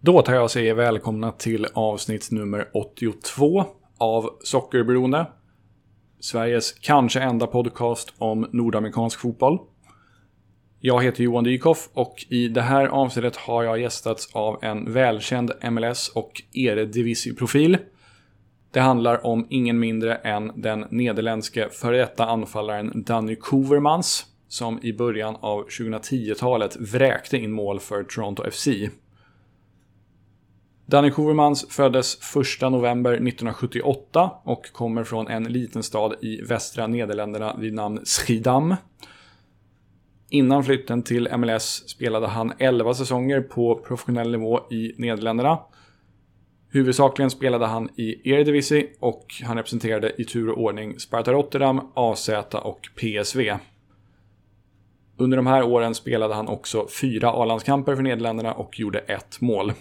Då tar jag och säger välkomna till avsnitt nummer 82 av Sockerberoende. Sveriges kanske enda podcast om nordamerikansk fotboll. Jag heter Johan Dykhoff och i det här avsnittet har jag gästats av en välkänd MLS och Eredivisie-profil. Det handlar om ingen mindre än den nederländske före detta anfallaren Danny Kovermans som i början av 2010-talet vräkte in mål för Toronto FC. Danny Kovermans föddes 1 november 1978 och kommer från en liten stad i västra Nederländerna vid namn Schiedam. Innan flytten till MLS spelade han 11 säsonger på professionell nivå i Nederländerna. Huvudsakligen spelade han i Eredivisie och han representerade i tur och ordning Sparta Rotterdam, AZ och PSV. Under de här åren spelade han också fyra A-landskamper för Nederländerna och gjorde ett mål.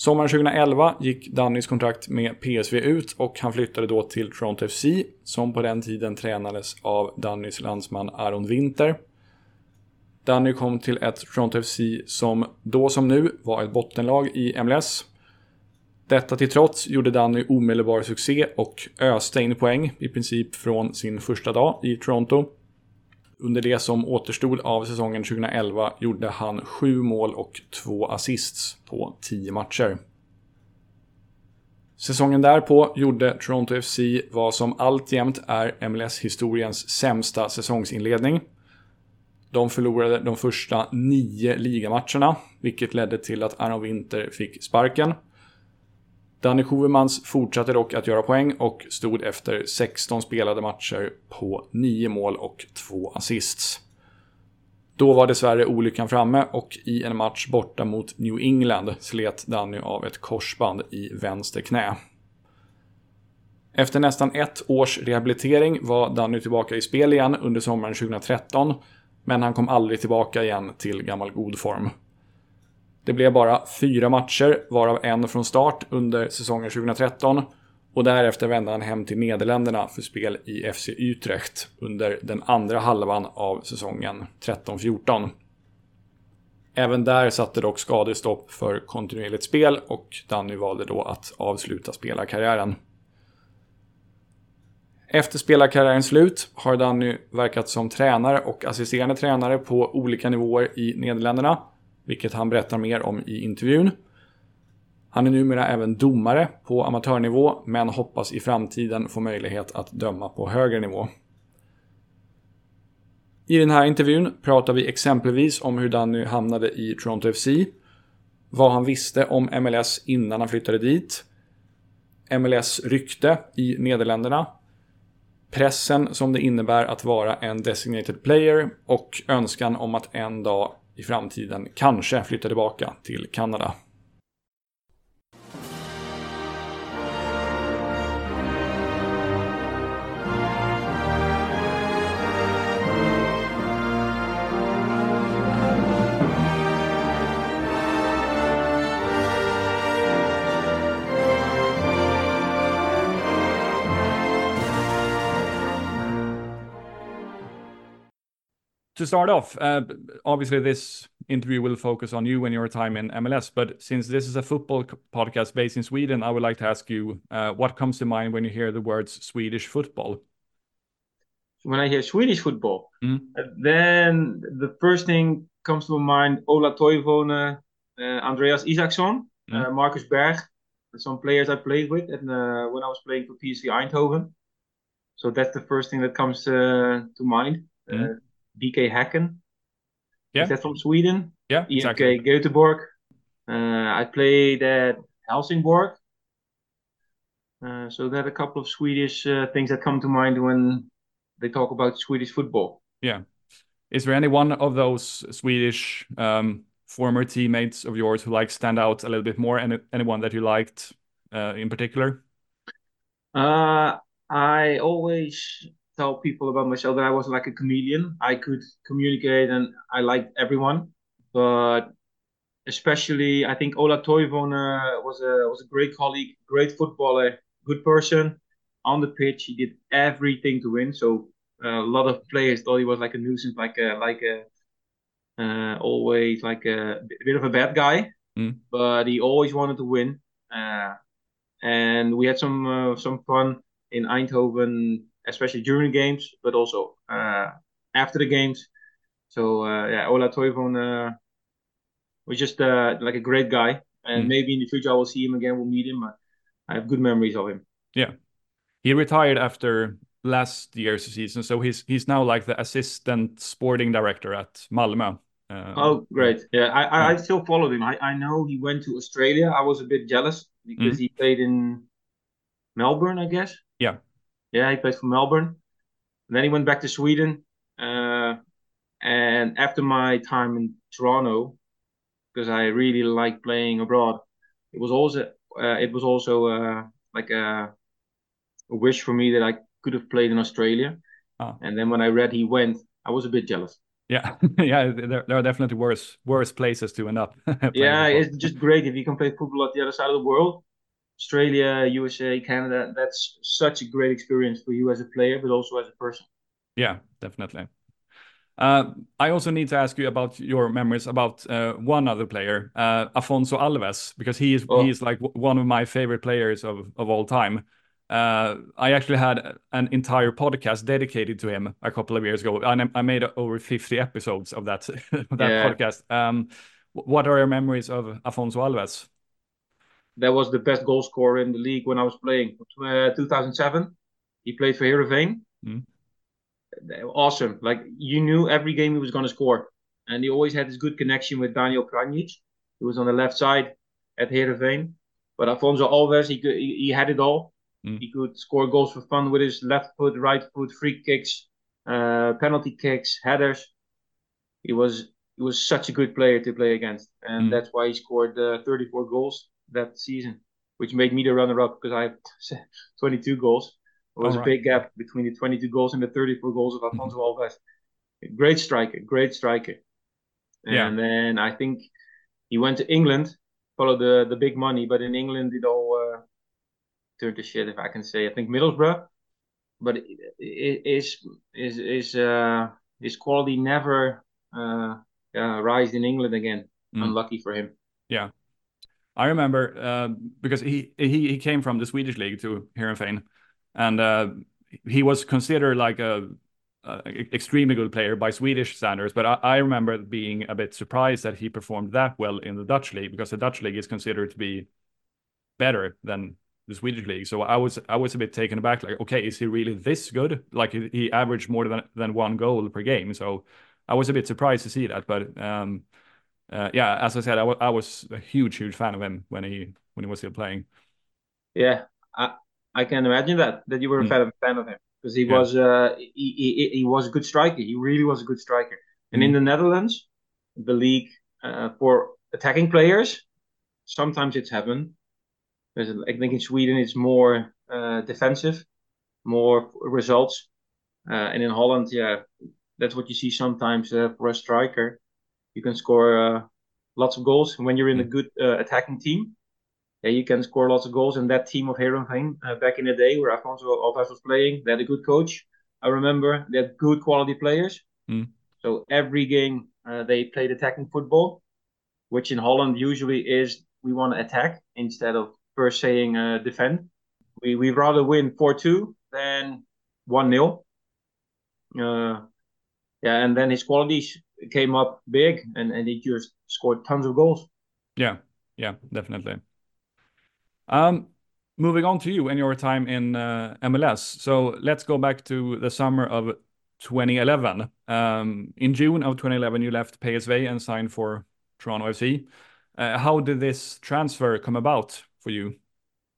Sommaren 2011 gick Dannys kontrakt med PSV ut och han flyttade då till Toronto FC som på den tiden tränades av Dannys landsman Aron Winter. Danny kom till ett Toronto FC som då som nu var ett bottenlag i MLS. Detta till trots gjorde Danny omedelbar succé och öste in poäng i princip från sin första dag i Toronto. Under det som återstod av säsongen 2011 gjorde han sju mål och två assists på tio matcher. Säsongen därpå gjorde Toronto FC vad som alltjämt är MLS-historiens sämsta säsongsinledning. De förlorade de första nio ligamatcherna, vilket ledde till att Aaron Winter fick sparken. Danny Kovermans fortsatte dock att göra poäng och stod efter 16 spelade matcher på 9 mål och 2 assists. Då var dessvärre olyckan framme och i en match borta mot New England slet Danny av ett korsband i vänster knä. Efter nästan ett års rehabilitering var Danny tillbaka i spel igen under sommaren 2013, men han kom aldrig tillbaka igen till gammal god form. Det blev bara fyra matcher, varav en från start under säsongen 2013. Och därefter vände han hem till Nederländerna för spel i FC Utrecht under den andra halvan av säsongen 13-14. Även där satte dock skadestopp för kontinuerligt spel och Danny valde då att avsluta spelarkarriären. Efter spelarkarriärens slut har Danny verkat som tränare och assisterande tränare på olika nivåer i Nederländerna vilket han berättar mer om i intervjun. Han är numera även domare på amatörnivå, men hoppas i framtiden få möjlighet att döma på högre nivå. I den här intervjun pratar vi exempelvis om hur Danny hamnade i Toronto FC, vad han visste om MLS innan han flyttade dit, MLS rykte i Nederländerna, pressen som det innebär att vara en designated player och önskan om att en dag i framtiden kanske flytta tillbaka till Kanada. To start off, uh, obviously this interview will focus on you and your time in MLS. But since this is a football podcast based in Sweden, I would like to ask you uh, what comes to mind when you hear the words Swedish football. When I hear Swedish football, mm. then the first thing comes to mind: Ola Toivonen, uh, Andreas Isaksson, mm. Marcus Berg, some players I played with, and when I was playing for PSV Eindhoven. So that's the first thing that comes to mind. Mm. BK Häcken. Yeah. Is that from Sweden? Yeah, exactly. IFK Göteborg. Uh, I played at Helsingborg. Uh, so there are a couple of Swedish uh, things that come to mind when they talk about Swedish football. Yeah. Is there any one of those Swedish um, former teammates of yours who like stand out a little bit more? Any anyone that you liked uh, in particular? Uh, I always tell people about myself that I was like a chameleon. I could communicate and I liked everyone, but especially I think Ola Toivonen was a was a great colleague, great footballer, good person. On the pitch, he did everything to win. So uh, a lot of players thought he was like a nuisance, like a like a uh, always like a, a, bit of a bad guy, mm. but he always wanted to win. Uh, and we had some uh, some fun in Eindhoven, especially during the games, but also uh, after the games. So uh, yeah, Ola Toivonen was just like a great guy, and mm. maybe in the future I will see him again. We'll meet him. I have good memories of him. Yeah, he retired after last year's season, so he's he's now like the assistant sporting director at Malmö. Uh, oh, great! Yeah, I, I, I still followed him. I, I know he went to Australia. I was a bit jealous because mm. he played in Melbourne, I guess. Yeah, yeah, he played for Melbourne. And then he went back to Sweden. Uh, and after my time in Toronto, because I really like playing abroad, it was also uh, it was also uh, like a, a wish for me that I could have played in Australia. Oh. And then when I read he went, I was a bit jealous. Yeah, yeah, there, there, are definitely worse worse places to end up. yeah, it's just great if you can play football at the other side of the world. Australia, USA, Canada, that's such a great experience for you as a player, but also as a person. Yeah, definitely. Uh, I also need to ask you about your memories about uh, one other player, uh, Afonso Alves, because he is oh. he is like one of my favorite players of of all time. Uh, I actually had an entire podcast dedicated to him a couple of years ago, and I made over fifty episodes of that of that yeah. podcast. Um, what are your memories of Afonso Alves? That was the best goal scorer in the league when I was playing. Uh, 2007, he played for Heerenveen. Mm awesome. Like you knew every game he was going to score, and he always had this good connection with Danijel Pranjić, who was on the left side at Heerenveen. But Afonso Alves, he could, he, he had it all. Mm. He could score goals for fun with his left foot, right foot, free kicks, uh, penalty kicks, headers. He was he was such a good player to play against, and mm. that's why he scored uh, 34 goals that season, which made me the runner-up because I have 22 goals. There was a big gap between the 22 goals and the 34 goals of Alfonso mm-hmm. Alves. Great striker, great striker. And yeah. then I think he went to England, followed the the big money, but in England it all uh, turned to shit, if I can say. I think Middlesbrough, but it, it, is is is uh, his quality never uh, uh, rise in England again. Mm. Unlucky for him. Yeah, I remember uh, because he he he came from the Swedish league to here in Heerenveen and uh, he was considered like a, a, extremely good player by Swedish standards. But I, I, remember being a bit surprised that he performed that well in the Dutch league because the Dutch league is considered to be better than the Swedish league. So I was I was a bit taken aback. Like, okay, is he really this good? Like he, he averaged more than than one goal per game. So I was a bit surprised to see that. But um, uh, yeah, as I said, I, I was a huge huge fan of him when he when he was still playing. Yeah, I I can imagine that that you were a mm. fan, fan of him because he yeah. was uh, he, he, he was a good striker. He really was a good striker. And mm. in the Netherlands, the league uh, for attacking players, sometimes it's happened. I think in Sweden it's more uh, defensive, more results, uh, and in Holland, yeah, that's what you see sometimes uh, for a striker. You can score uh, lots of goals when you're in a mm. good attacking team yeah, you can score lots of goals. And that team of Heerenveen uh, back in the day where Afonso Alves was playing, they had a good coach. I remember they had good quality players. Mm. So every game uh, they played attacking football, which in Holland usually is we want to attack instead of first saying uh, defend. We we rather win four two than one 0 uh, Yeah, and then his qualities came up big, and and he just scored tons of goals. Yeah, yeah, definitely. Um, moving on to you and your time in uh, MLS. So let's go back to the summer of 2011. Um, in June of 2011, you left PSV and signed for Toronto FC. Uh, how did this transfer come about for you?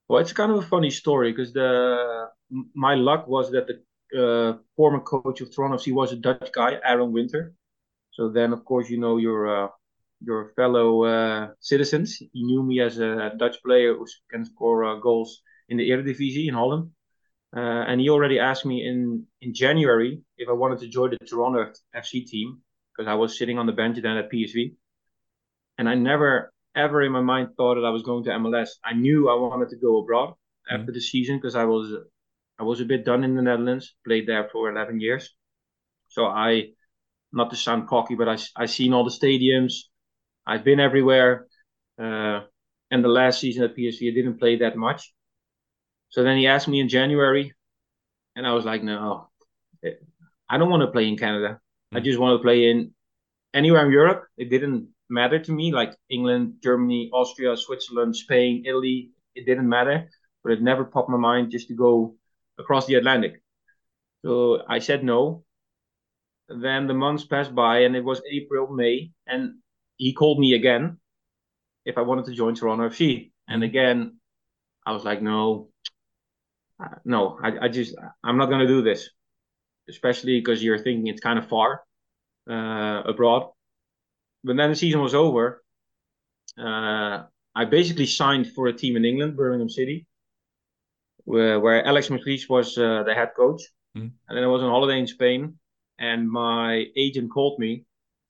Well, it's kind of a funny story because the my luck was that the uh, former coach of Toronto FC was a Dutch guy, Aron Winter. So then, of course, you know your uh, your fellow uh, citizens. He knew me as a Dutch player who can score uh, goals in the Eredivisie in Holland. Uh, and he already asked me in, in January if I wanted to join the Toronto FC team because I was sitting on the bench then at PSV. And I never, ever in my mind thought that I was going to MLS. I knew I wanted to go abroad mm-hmm. after the season because I was I was a bit done in the Netherlands, played there for 11 years. So I not to sound cocky, but I I seen all the stadiums. I've been everywhere. Uh, and the last season at PSV, I didn't play that much. So then he asked me in January, and I was like, no, I don't want to play in Canada. I just want to play in anywhere in Europe. It didn't matter to me, like England, Germany, Austria, Switzerland, Spain, Italy. It didn't matter, but it never popped my mind just to go across the Atlantic. So I said no. Then the months passed by, and it was April, May, and he called me again if I wanted to join Toronto FC. And again, I was like, no, uh, no, I, I just, I'm not going to do this especially because you're thinking it's kind of far uh, abroad. But then the season was over. Uh, I basically signed for a team in England, Birmingham City, where, where Alex McLeish was uh, the head coach. Mm. And then I was on holiday in Spain, and my agent called me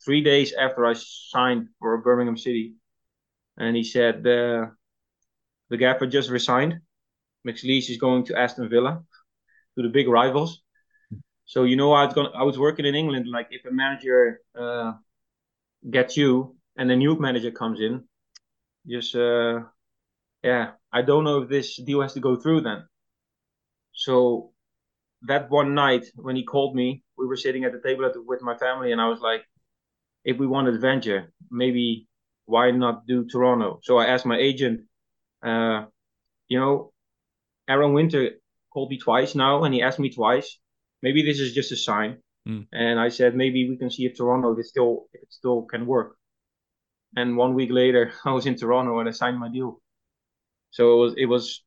three days after I signed for Birmingham City, and he said the the gaffer just resigned. McLeish is going to Aston Villa, to the big rivals. So you know, I was going, I was working in England. Like if a manager uh, gets you and a new manager comes in, just uh, yeah, I don't know if this deal has to go through then. So that one night when he called me, we were sitting at the table at the, with my family, and I was like, if we want adventure, maybe why not do Toronto? So I asked my agent, uh, you know, Aron Winter called me twice now, and he asked me twice maybe this is just a sign. Mm. And I said maybe we can see if Toronto is still if it still can work. And one week later, I was in Toronto and I signed my deal. So it was it was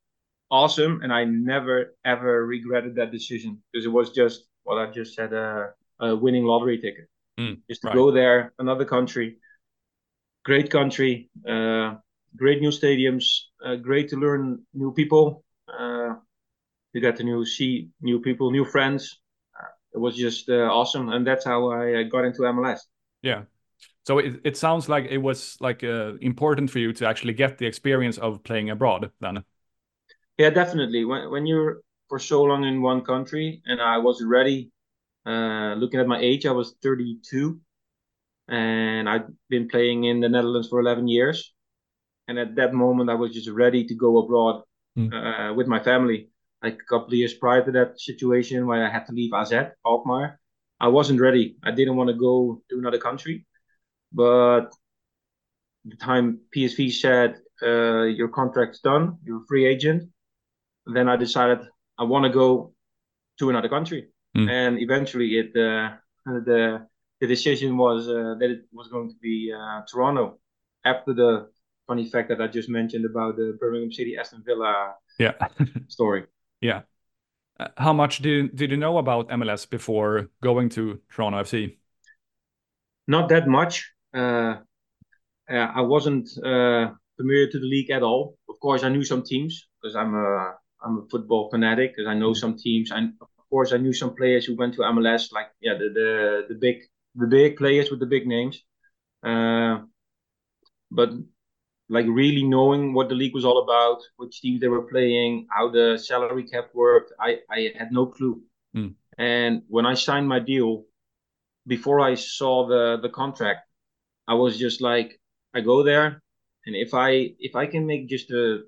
awesome, and I never ever regretted that decision because it was just what I just said a, a winning lottery ticket. Mm, just to right. go there, another country, great country, uh, great new stadiums, uh, great to learn new people. Uh, you get to new see new people, new friends, it was just uh, awesome, and that's how I got into MLS. Yeah. So it, it sounds like it was like uh, important for you to actually get the experience of playing abroad then. Yeah, definitely. When when you're for so long in one country, and I was ready. Uh, looking at my age, I was 32, and I'd been playing in the Netherlands for 11 years. And at that moment, I was just ready to go abroad mm. uh, with my family like a couple of years prior to that situation where I had to leave AZ, Alkmaar. I wasn't ready. I didn't want to go to another country. But the time PSV said, uh, your contract's done, you're a free agent, then I decided I want to go to another country. Mm. And eventually it uh, the the decision was uh, that it was going to be uh, Toronto after the funny fact that I just mentioned about the Birmingham City Aston Villa yeah. story. Yeah. Uh, how much did did you know about MLS before going to Toronto FC? Not that much. Uh, uh, I wasn't uh, familiar to the league at all. Of course, I knew some teams because I'm a I'm a football fanatic. Because I know some teams, and of course, I knew some players who went to MLS, like yeah, the the the big the big players with the big names. Uh, but like really knowing what the league was all about, which teams they were playing, how the salary cap worked. I, I had no clue. Mm. And when I signed my deal, before I saw the the contract, I was just like, I go there, and if I if I can make just a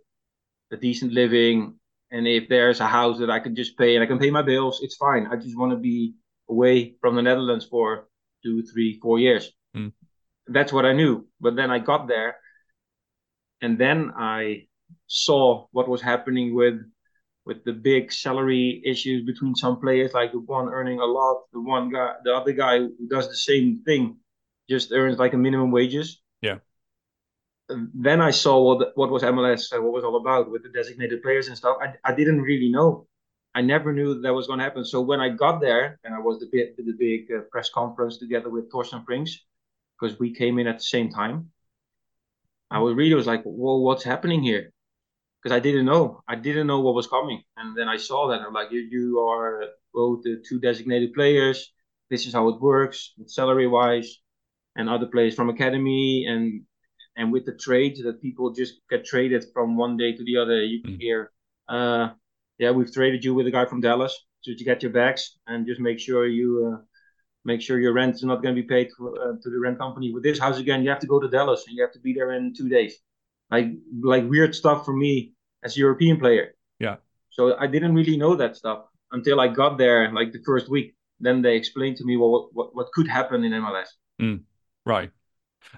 a decent living, and if there's a house that I can just pay and I can pay my bills, it's fine. I just want to be away from the Netherlands for two, three, four years. Mm. That's what I knew. But then I got there and then I saw what was happening with with the big salary issues between some players, like the one earning a lot, the one guy, the other guy who does the same thing, just earns like a minimum wages. Yeah. Then I saw what what was MLS, uh, what was all about with the designated players and stuff. I, I didn't really know. I never knew that was going to happen. So when I got there, and I was the big the big uh, press conference together with Thorsten Frings, because we came in at the same time. I was really was like, well, what's happening here? Because I didn't know. I didn't know what was coming. And then I saw that. I'm like, you, you are both the two designated players. This is how it works, salary wise, and other players from academy and and with the trades that people just get traded from one day to the other. You can mm. hear, uh, yeah, we've traded you with a guy from Dallas, so you get your bags and just make sure you uh, make sure your rent is not going to be paid for, uh, to the rent company. With this house again, you have to go to Dallas and you have to be there in two days. Like like weird stuff for me as a European player. Yeah. So I didn't really know that stuff until I got there, like the first week. Then they explained to me what what, what could happen in MLS. Mm, right.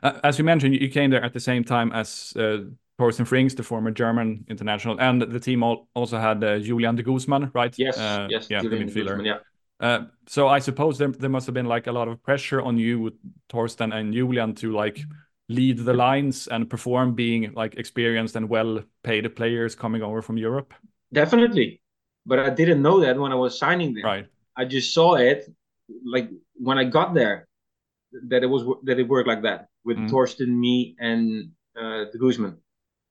Uh, as you mentioned, you came there at the same time as uh, Thorsten Frings, the former German international, and the team also had uh, Julian de Guzman, right? Yes, uh, yes, yeah, Julian the midfielder. Guzman, yeah. Uh, so I suppose there, there must have been like a lot of pressure on you, Thorsten and Julian, to like lead the lines and perform, being like experienced and well-paid players coming over from Europe. Definitely, but I didn't know that when I was signing there. Right. I just saw it, like when I got there, that it was that it worked like that with mm. Thorsten, me, and uh, de Guzman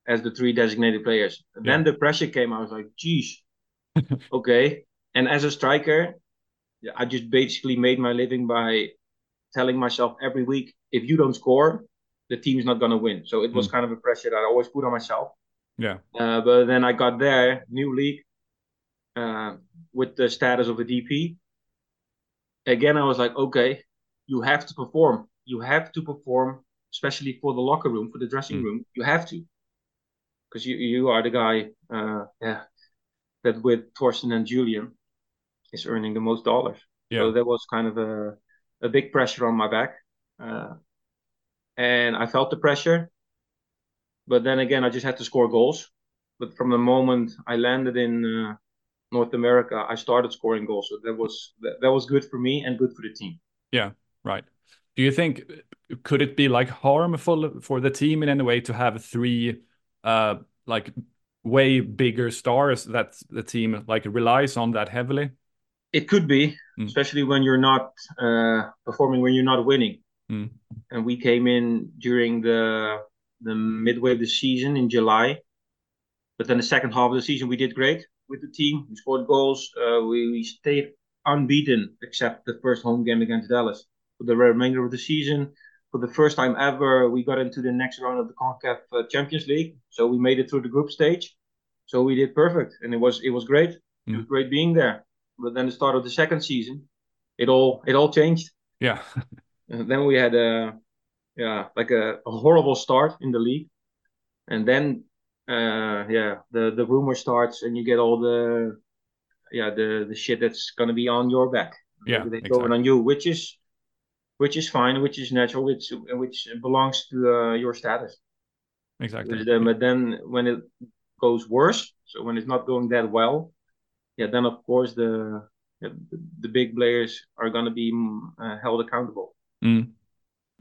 as the three designated players. Yeah. Then the pressure came. I was like, geez, okay. And as a striker, I just basically made my living by telling myself every week, if you don't score, the team's not going to win. So it was mm. kind of a pressure that I always put on myself. Yeah. Uh, but then I got there, new league, uh, with the status of a DP. Again, I was like, okay, you have to perform. You have to perform, especially for the locker room, for the dressing mm. room. You have to because you you are the guy, uh, yeah, that with Thorsten and Julian is earning the most dollars. Yeah. So there was kind of a a big pressure on my back, uh, and I felt the pressure. But then again, I just had to score goals. But from the moment I landed in uh, North America, I started scoring goals. So that was that, that was good for me and good for the team. Yeah, right. Do you think could it be like harmful for the team in any way to have three uh, like way bigger stars that the team like relies on that heavily? It could be, mm. especially when you're not uh, performing, when you're not winning. Mm. And we came in during the the midway of the season in July, but then the second half of the season we did great with the team. We scored goals. Uh, we, we stayed unbeaten except the first home game against Dallas. For the remainder of the season, for the first time ever, we got into the next round of the CONCACAF uh, Champions League. So we made it through the group stage. So we did perfect, and it was it was great. Mm. It was great being there. But then the start of the second season, it all it all changed. Yeah. and then we had a yeah like a, a, horrible start in the league, and then uh, yeah the the rumor starts, and you get all the yeah the the shit that's gonna be on your back. Yeah, they exactly. on you, which is which is fine, which is natural, which which belongs to uh, your status. Exactly. But, but then when it goes worse, so when it's not going that well, yeah, then of course the the, the big players are going to be mm, uh, held accountable. Mm.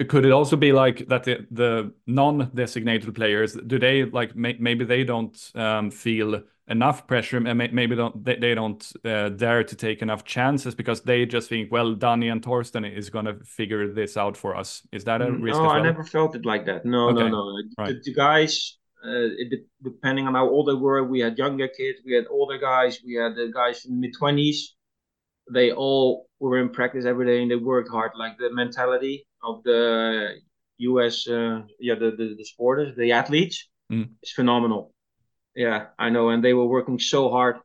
Could it also be like that the, the non-designated players do they like may, maybe they don't um, feel enough pressure and maybe don't they, they don't uh, dare to take enough chances because they just think well Danny and Thorsten is going to figure this out for us is that a mm, risk no well? I never felt it like that no okay. no no right. the, the, guys uh, it, depending on how old they were we had younger kids we had older guys we had the guys in mid-20s they all were in practice every day and they worked hard like the mentality of the US uh, yeah the, the, the sporters the athletes mm. is phenomenal yeah, I know, and they were working so hard.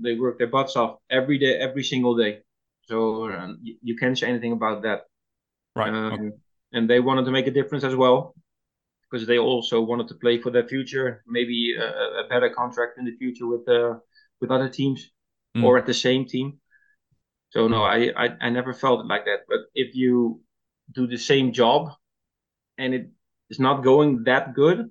They worked their butts off every day, every single day. So um, you, you, can't say anything about that. Right. Um, okay. And they wanted to make a difference as well, because they also wanted to play for their future, maybe a, a better contract in the future with uh, with other teams mm. or at the same team. So no, I, I I never felt it like that. But if you do the same job and it is not going that good,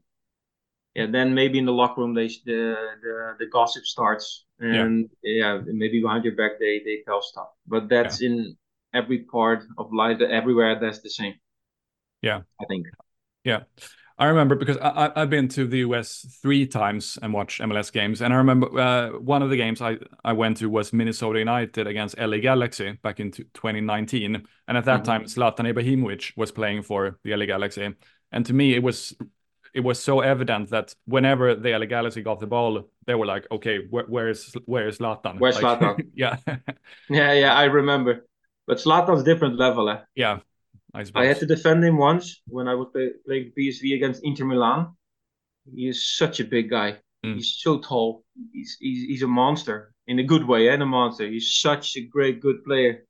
yeah, then maybe in the locker room they the the, the gossip starts, and yeah. yeah. maybe behind your back they they tell stuff. But that's yeah. in every part of life, everywhere that's the same. Yeah, I think. Yeah. I remember because I, I've been to the US three times and watched MLS games, and I remember uh, one of the games I, I went to was Minnesota United against LA Galaxy back in 2019, and at that mm-hmm. time Zlatan Ibrahimovic was playing for the LA Galaxy, and to me it was it was so evident that whenever the LA Galaxy got the ball, they were like, okay, where, where's where's Zlatan? Where's like, Zlatan? yeah, yeah, yeah. I remember, but Zlatan's different level. Eh? Yeah, I, had to defend him once when I was play, playing PSV against Inter Milan. He is such a big guy. Mm. He's so tall. He's, he's he's a monster in a good way, and a monster. He's such a great, good player.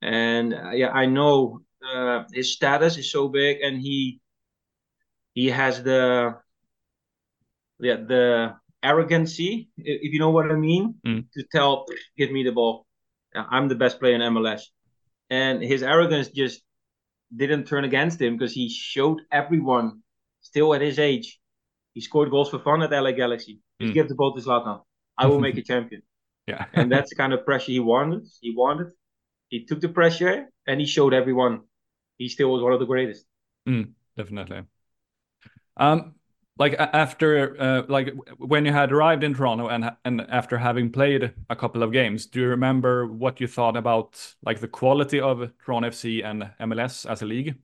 and uh, yeah, I know uh, his status is so big, and he he has the yeah the arrogancy, if you know what I mean, mm. to tell, give me the ball. I'm the best player in MLS. And his arrogance just didn't turn against him because he showed everyone, still at his age, he scored goals for fun at LA Galaxy. Just mm. give the ball to Zlatan. I will make a champion. Yeah. and that's the kind of pressure he wanted. He wanted. He took the pressure and he showed everyone he still was one of the greatest. Mm, definitely. Um, like after uh, like when you had arrived in Toronto and and after having played a couple of games, do you remember what you thought about like the quality of Toronto FC and MLS as a league?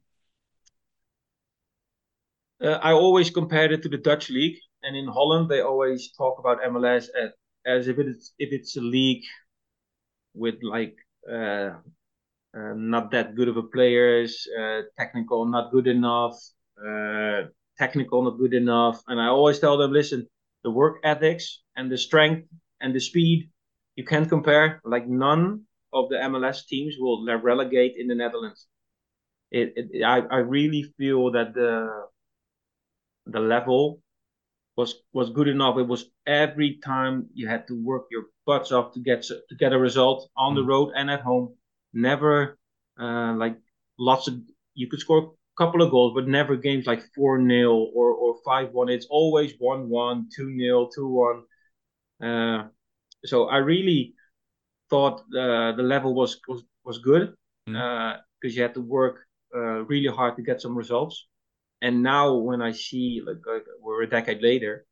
Uh, I always compared it to the Dutch league, and in Holland they always talk about MLS as, as if it's if it's a league with like uh, uh, not that good of a players, uh, technical not good enough uh, technical not good enough. And I always tell them, listen, the work ethics and the strength and the speed you can't compare. Like none of the MLS teams will relegate in the Netherlands. It, it I, I really feel that the the level was was good enough. It was every time you had to work your butts off to get to get a result on the mm. road and at home. Never uh, like lots of you could score couple of goals, but never games like 4 0 or, or 5 1. It's always 1 1, 2 0, 2 1. Uh, so I really thought uh, the level was, was, was good because mm. uh, you had to work uh, really hard to get some results. And now when I see, like, like, we're a decade later,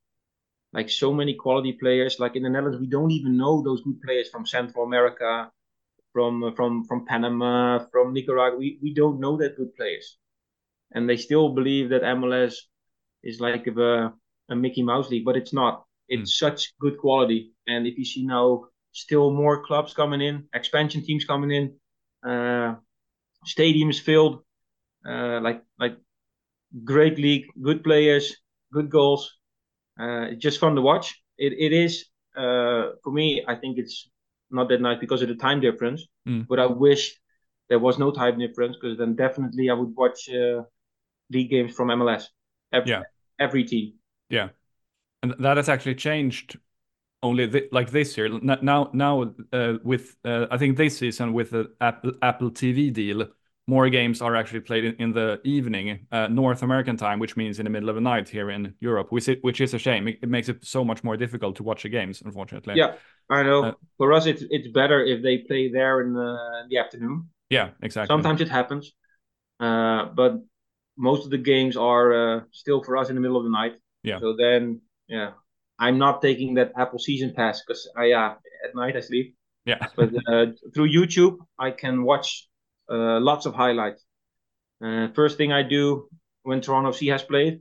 like so many quality players, like in the Netherlands, we don't even know those good players from Central America, from from from Panama, from Nicaragua. We, we don't know that good players and they still believe that MLS is like a, a Mickey Mouse league, but it's not. It's mm. such good quality, and if you see now still more clubs coming in, expansion teams coming in, uh, stadiums filled, uh, like like great league, good players, good goals. Uh, it's just fun to watch. It it is uh, for me. I think it's not that nice because of the time difference. Mm. But I wish there was no time difference because then definitely I would watch uh, league games from MLS. Every, yeah. Every team. Yeah. And that has actually changed only th like this year. Now, now uh, with uh, I think this season with the Apple, Apple TV deal, more games are actually played in, in the evening, uh, North American time, which means in the middle of the night here in Europe, which, it, which is a shame. It, it, makes it so much more difficult to watch the games, unfortunately. Yeah, I know. Uh, For us, it's it's better if they play there in the, in the afternoon. Yeah, exactly. Sometimes it happens, uh, but most of the games are uh, still for us in the middle of the night. Yeah. So then, yeah, I'm not taking that Apple Season Pass because I uh, at night I sleep. Yeah. but uh, through YouTube, I can watch uh, lots of highlights. Uh, first thing I do when Toronto FC has played,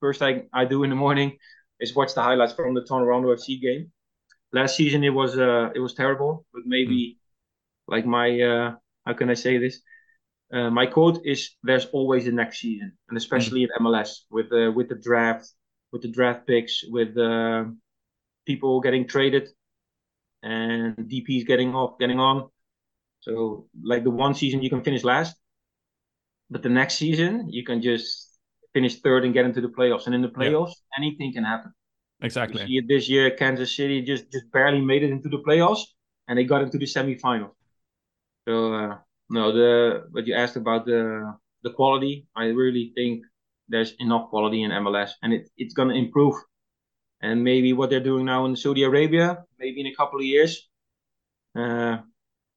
first thing I do in the morning is watch the highlights from the Toronto FC game. Last season it was uh, it was terrible, but maybe mm. like my uh, how can I say this? Uh, my quote is there's always a next season and especially mm-hmm. in mls with the with the draft with the draft picks with uh, people getting traded and dps getting off getting on. So like the one season you can finish last but the next season you can just finish third and get into the playoffs. And in the playoffs yeah. anything can happen. Exactly. you see it this year kansas city just just barely made it into the playoffs and they got into the semifinals. So uh, no, the what you asked about the the quality, I really think there's enough quality in MLS, and it, it's gonna improve. And maybe what they're doing now in Saudi Arabia, maybe in a couple of years, uh,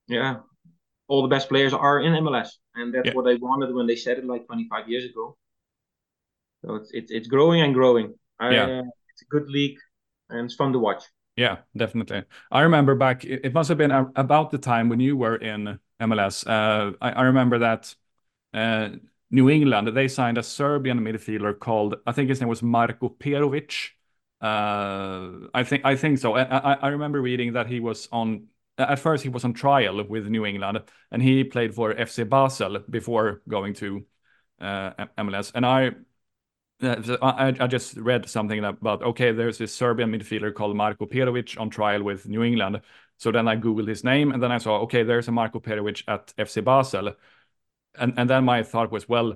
yeah, all the best players are in MLS, and that's yeah. what I wanted when they said it like 25 years ago. So it's it's, it's growing and growing. I, yeah. Uh, it's a good league, and it's fun to watch. Yeah, definitely. I remember back. It must have been about the time when you were in MLS. Uh, I, I, remember that uh, New England they signed a Serbian midfielder called I think his name was Marko Perovic. Uh, I think I think so. I, I remember reading that he was on at first he was on trial with New England and he played for FC Basel before going to uh, MLS. And I I, I just read something about okay, there's this Serbian midfielder called Marko Perovic on trial with New England. So then I googled his name, and then I saw okay, there's a Marko Perovic at FC Basel, and and then my thought was well,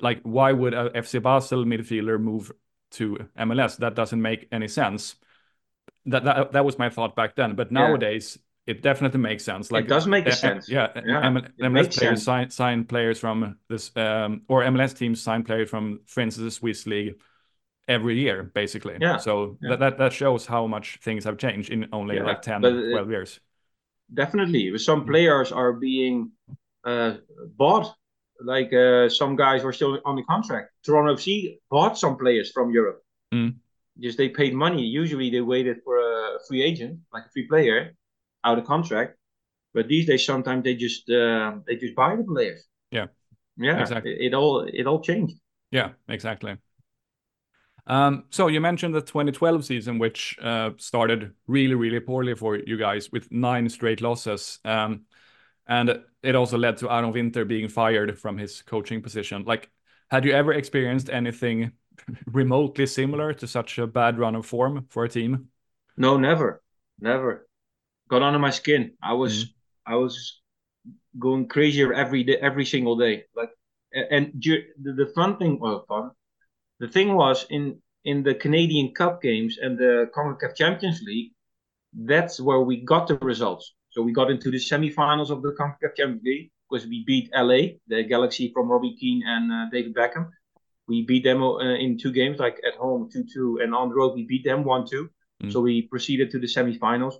like why would a FC Basel midfielder move to MLS? That doesn't make any sense. That that that was my thought back then. But nowadays, it definitely makes sense. Like it does make uh, sense. Yeah, yeah MLS players sign, sign players from this, um, or MLS teams sign players from, for instance, the Swiss league every year, basically. Yeah. So yeah. that that shows how much things have changed in only yeah. like 10, but, 12 years. Definitely, some players are being uh, bought. Like uh, some guys were still on the contract. Toronto FC bought some players from Europe. Mm. Just they paid money. Usually they waited for a free agent, like a free player out of contract. But these days, sometimes they just uh, they just buy the players. Yeah, yeah. Exactly. It, it all it all changed. Yeah, exactly. Um, so you mentioned the 2012 season, which uh, started really, really poorly for you guys with nine straight losses. Um, and it also led to Aron Winter being fired from his coaching position. Like, had you ever experienced anything remotely similar to such a bad run of form for a team? No, never, never got under my skin. I was mm. I was going crazier every day, every single day. Like, and the, the fun thing, well, fun. The thing was in in the Canadian Cup games and the Concacaf Champions League, that's where we got the results. So we got into the semifinals of the Concacaf Champions League because we beat LA, the Galaxy from Robbie Keane and uh, David Beckham. We beat them uh, in two games, like at home 2 2, and on the road we beat them 1 2. Mm. So we proceeded to the semifinals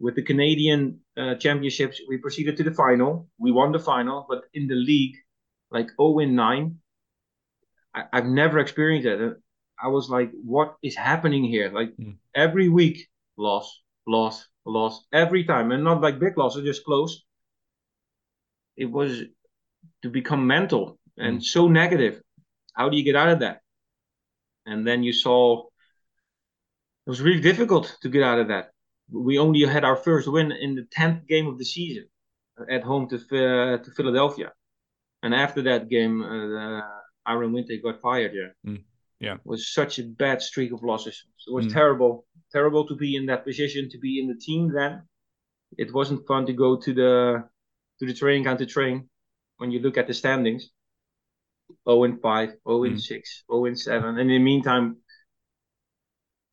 with the Canadian uh, championships, we proceeded to the final. We won the final, but in the league, like 0 in 9, I, have never experienced that. I was like, what is happening here? Like mm. every week, loss, loss, loss, every time. And not like big losses, just close. It was to become mental and mm. so negative. How do you get out of that? And then you saw it was really difficult to get out of that we only had our first win in the tenth game of the season at home to uh, to Philadelphia, and after that game, uh, Aron Winter got fired. Yeah, mm. yeah, it was such a bad streak of losses. It was mm. terrible, terrible to be in that position, to be in the team. Then it wasn't fun to go to the to the training camp to train. When you look at the standings, 0 and 5, 0 and mm. 6, 0 and 7. And in the meantime,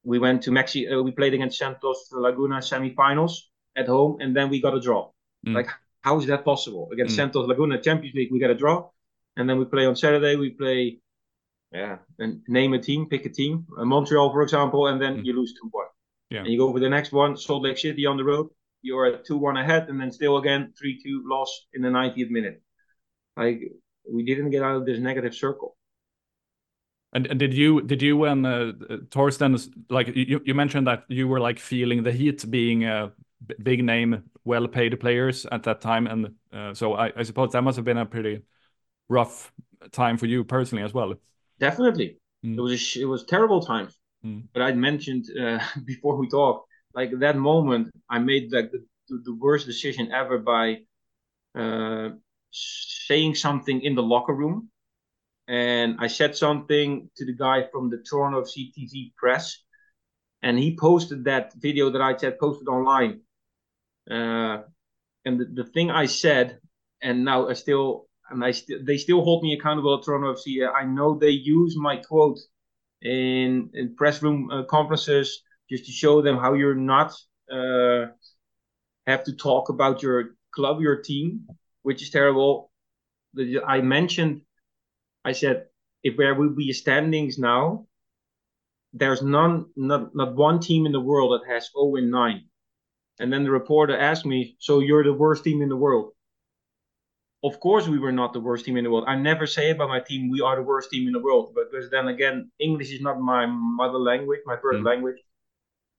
we went to Mexico. Uh, we played against Santos Laguna semifinals at home, and then we got a draw. Mm. Like, how is that possible? Against mm. Santos Laguna Champions League, we got a draw, and then we play on Saturday. We play, yeah, and name a team, pick a team, uh, Montreal, for example, and then mm. you lose two one. Yeah. And you go for the next one, Salt Lake City on the road. You're at two one ahead, and then still again three two loss in the 90th minute. Like we didn't get out of this negative circle. And, and did you did you and uh, Thorsten like you, you mentioned that you were like feeling the heat being a big name, well paid players at that time, and uh, so I, I suppose that must have been a pretty rough time for you personally as well. Definitely, mm. it was a, it was terrible times. Mm. But I mentioned uh, before we talked, like that moment, I made like the, the worst decision ever by uh, saying something in the locker room and I said something to the guy from the Toronto CTV press, and he posted that video that I said posted online. Uh, and the, the thing I said, and now I still, and I still, they still hold me accountable at Toronto FC. I know they use my quote in in press room uh, conferences just to show them how you're not uh, have to talk about your club, your team, which is terrible. I mentioned I said, if there will be standings now, there's none, not, not one team in the world that has 0 and 9. And then the reporter asked me, So you're the worst team in the world? Of course, we were not the worst team in the world. I never say about my team, we are the worst team in the world. But because then again, English is not my mother language, my 1st mm language.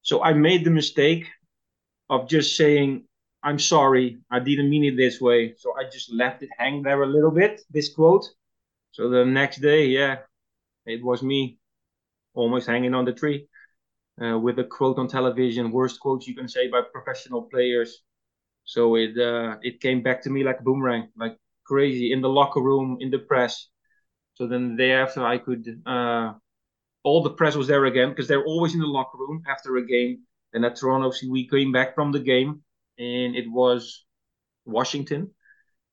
So I made the mistake of just saying, I'm sorry, I didn't mean it this way. So I just left it hang there a little bit, this quote. So the next day, yeah, it was me almost hanging on the tree uh, with a quote on television, worst quotes you can say by professional players. So it uh, it came back to me like a boomerang, like crazy in the locker room, in the press. So then the day after, I could. Uh, all the press was there again because they're always in the locker room after a game. And at Toronto, we came back from the game, and it was Washington.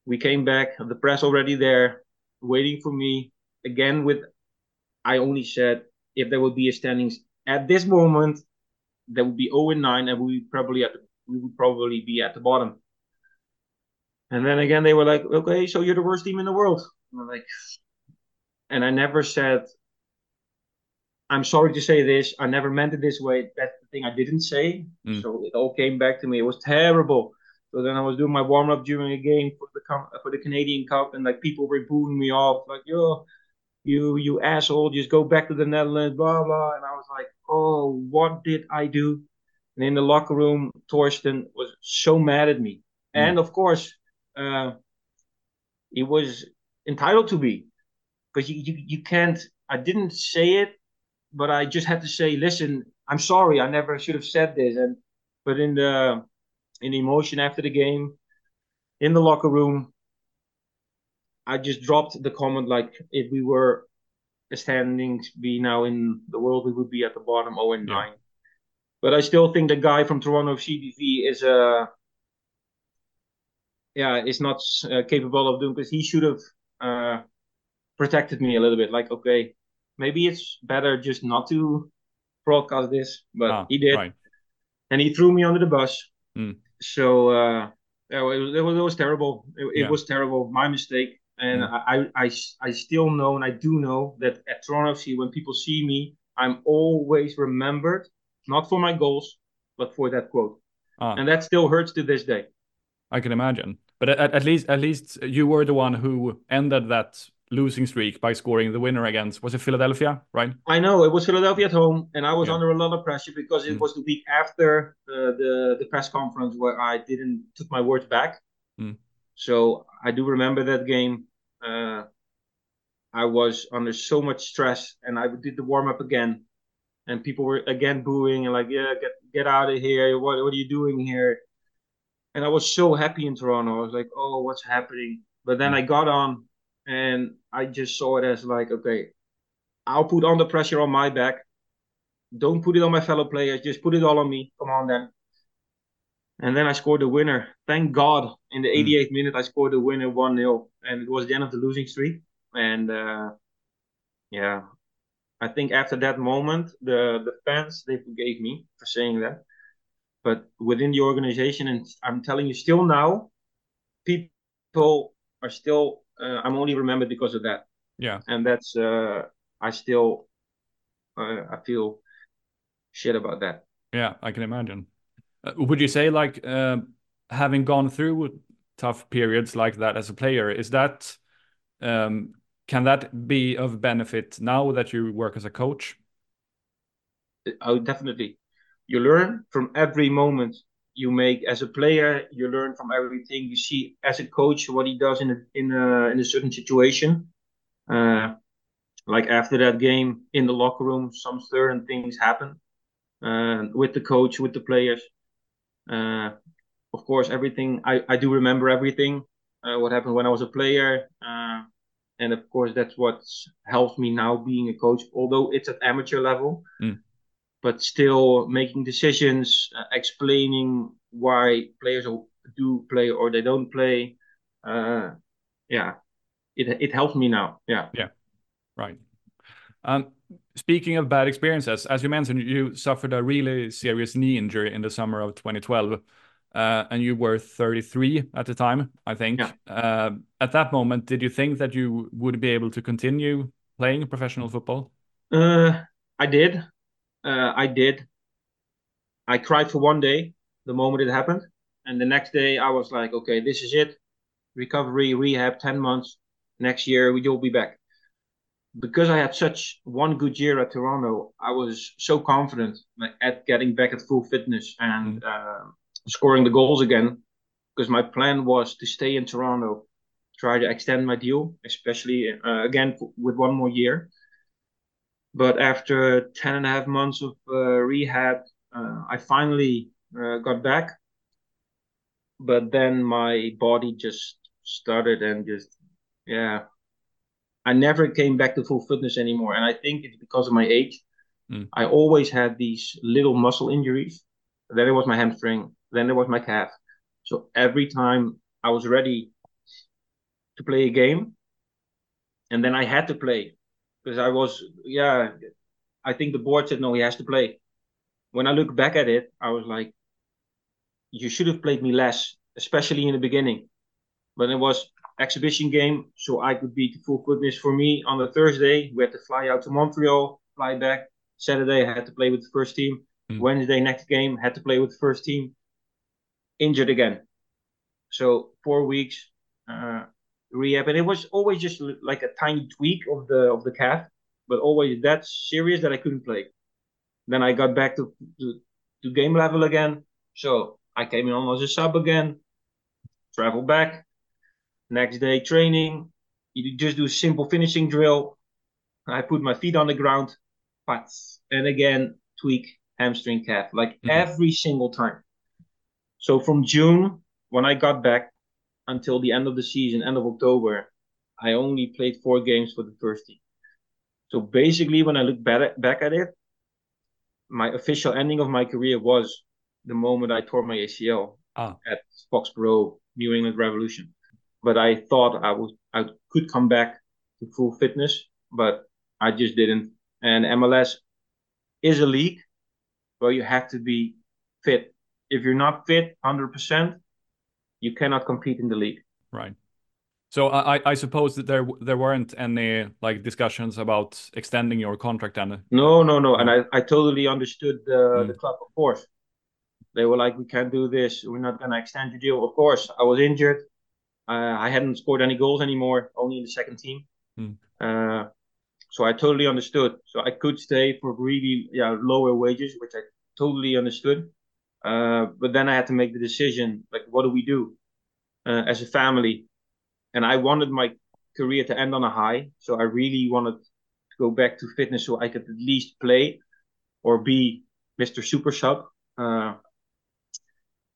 We came back, the press already there, waiting for me again. With I only said if there would be a standings at this moment, there would be 0 and 9, and we probably at the, we would probably be at the bottom. And then again, they were like, "Okay, so you're the worst team in the world." And I'm like, and I never said, "I'm sorry to say this. I never meant it this way." That's the thing I didn't say. Mm. So it all came back to me. It was terrible. So then I was doing my warm up during a game for the for the Canadian Cup, and like people were booing me off, like "Yo, you you asshole, just go back to the Netherlands," blah blah. And I was like, "Oh, what did I do?" And in the locker room, Torsten was so mad at me, mm. and of course uh, he was entitled to be because you, you, you can't i didn't say it but i just had to say listen i'm sorry i never should have said this and but in the in emotion after the game in the locker room i just dropped the comment like if we were standings be now in the world we would be at the bottom 0 and 9 yeah. but i still think the guy from toronto cdv is a yeah is not uh, capable of doing because he should have uh, protected me a little bit. Like, okay, maybe it's better just not to broadcast this, but ah, he did, right. and he threw me under the bus. Mm. So uh, yeah, it was, it was, it was terrible. It, it was terrible. My mistake. And mm. I, I, I still know, and I do know that at Toronto FC, when people see me, I'm always remembered, not for my goals, but for that quote. Ah. And that still hurts to this day. I can imagine. But at, at least at least you were the one who ended that losing streak by scoring the winner against was it Philadelphia, right? I know it was Philadelphia at home, and I was yeah. under a lot of pressure because it mm. was the week after uh, the the press conference where I didn't took my words back. Mm. So I do remember that game. Uh, I was under so much stress, and I did the warm up again, and people were again booing and like, "Yeah, get get out of here! What what are you doing here?" and I was so happy in Toronto. I was like, oh, what's happening? But then I got on and I just saw it as like, okay, I'll put all the pressure on my back. Don't put it on my fellow players. Just put it all on me. Come on then. And then I scored the winner. Thank God. In the 88th mm. minute, I scored the winner 1 0. And it was the end of the losing streak. And uh, yeah, I think after that moment, the, the fans, they forgave me for saying that but within the organization, and I'm telling you, still now, people are still. Uh, I'm only remembered because of that. Yeah, and that's. Uh, I still. Uh, I feel shit about that. Yeah, I can imagine. Uh, would you say like uh, having gone through tough periods like that as a player is that um, can that be of benefit now that you work as a coach? Oh, definitely you learn from every moment you make as a player. You learn from everything you see as a coach what he does in a in a in a certain situation. Uh, like after that game in the locker room, some certain things happen uh, with the coach, with the players. Uh, of course, everything I, I do remember everything uh, what happened when I was a player, uh, and of course that's what helps me now being a coach. Although it's at amateur level, mm but still making decisions, uh, explaining why players do play or they don't play. Uh, yeah, it it helps me now. Yeah. Yeah. Right. Um, speaking of bad experiences, as you mentioned, you suffered a really serious knee injury in the summer of 2012. Uh, and you were 33 at the time, I think. Yeah. Uh, at that moment, did you think that you would be able to continue playing professional football? Uh, I did uh, I did. I cried for one day the moment it happened, and the next day I was like, okay, this is it. Recovery, rehab, ten months. Next year we will be back. Because I had such one good year at Toronto, I was so confident at getting back at full fitness and uh, scoring the goals again. Because my plan was to stay in Toronto, try to extend my deal, especially uh, again with one more year but after 10 and a half months of uh, rehab, uh, I finally uh, got back. But then my body just started and just, yeah, I never came back to full fitness anymore. And I think it's because of my age. Mm. I always had these little muscle injuries. Then it was my hamstring. Then there was my calf. So every time I was ready to play a game, and then I had to play because I was, yeah, I think the board said no, he has to play. When I look back at it, I was like, you should have played me less, especially in the beginning. But it was exhibition game, so I could be to full fitness. For me, on the Thursday, we had to fly out to Montreal, fly back. Saturday, I had to play with the first team. Mm. Wednesday, next game, had to play with the first team. Injured again. So four weeks uh, rehab, and it was always just like a tiny tweak of the of the calf, but always that serious that I couldn't play. Then I got back to to, to game level again. So I came in on as a sub again, travel back, Next day training, you just do a simple finishing drill. I put my feet on the ground, pats, and again tweak hamstring calf, like mm-hmm. every single time. So from June, when I got back, until the end of the season, end of October, I only played four games for the first team. So basically, when I look back, back at it, my official ending of my career was the moment I tore my ACL ah. at Foxborough New England Revolution but I thought I was I could come back to full fitness, but I just didn't. And MLS is a league where you have to be fit. If you're not fit 100%, you cannot compete in the league. Right. So I, I suppose that there there weren't any like discussions about extending your contract then. No, no, no, and I, I totally understood the mm. the club. Of course, they were like, we can't do this. We're not gonna extend your deal. Of course, I was injured. Uh, I hadn't scored any goals anymore, only in the second team. Mm. Uh, so I totally understood. So I could stay for really yeah lower wages, which I totally understood. Uh, but then I had to make the decision, like, what do we do uh, as a family? And I wanted my career to end on a high, so I really wanted to go back to fitness so I could at least play or be Mr. Super Sub. Uh,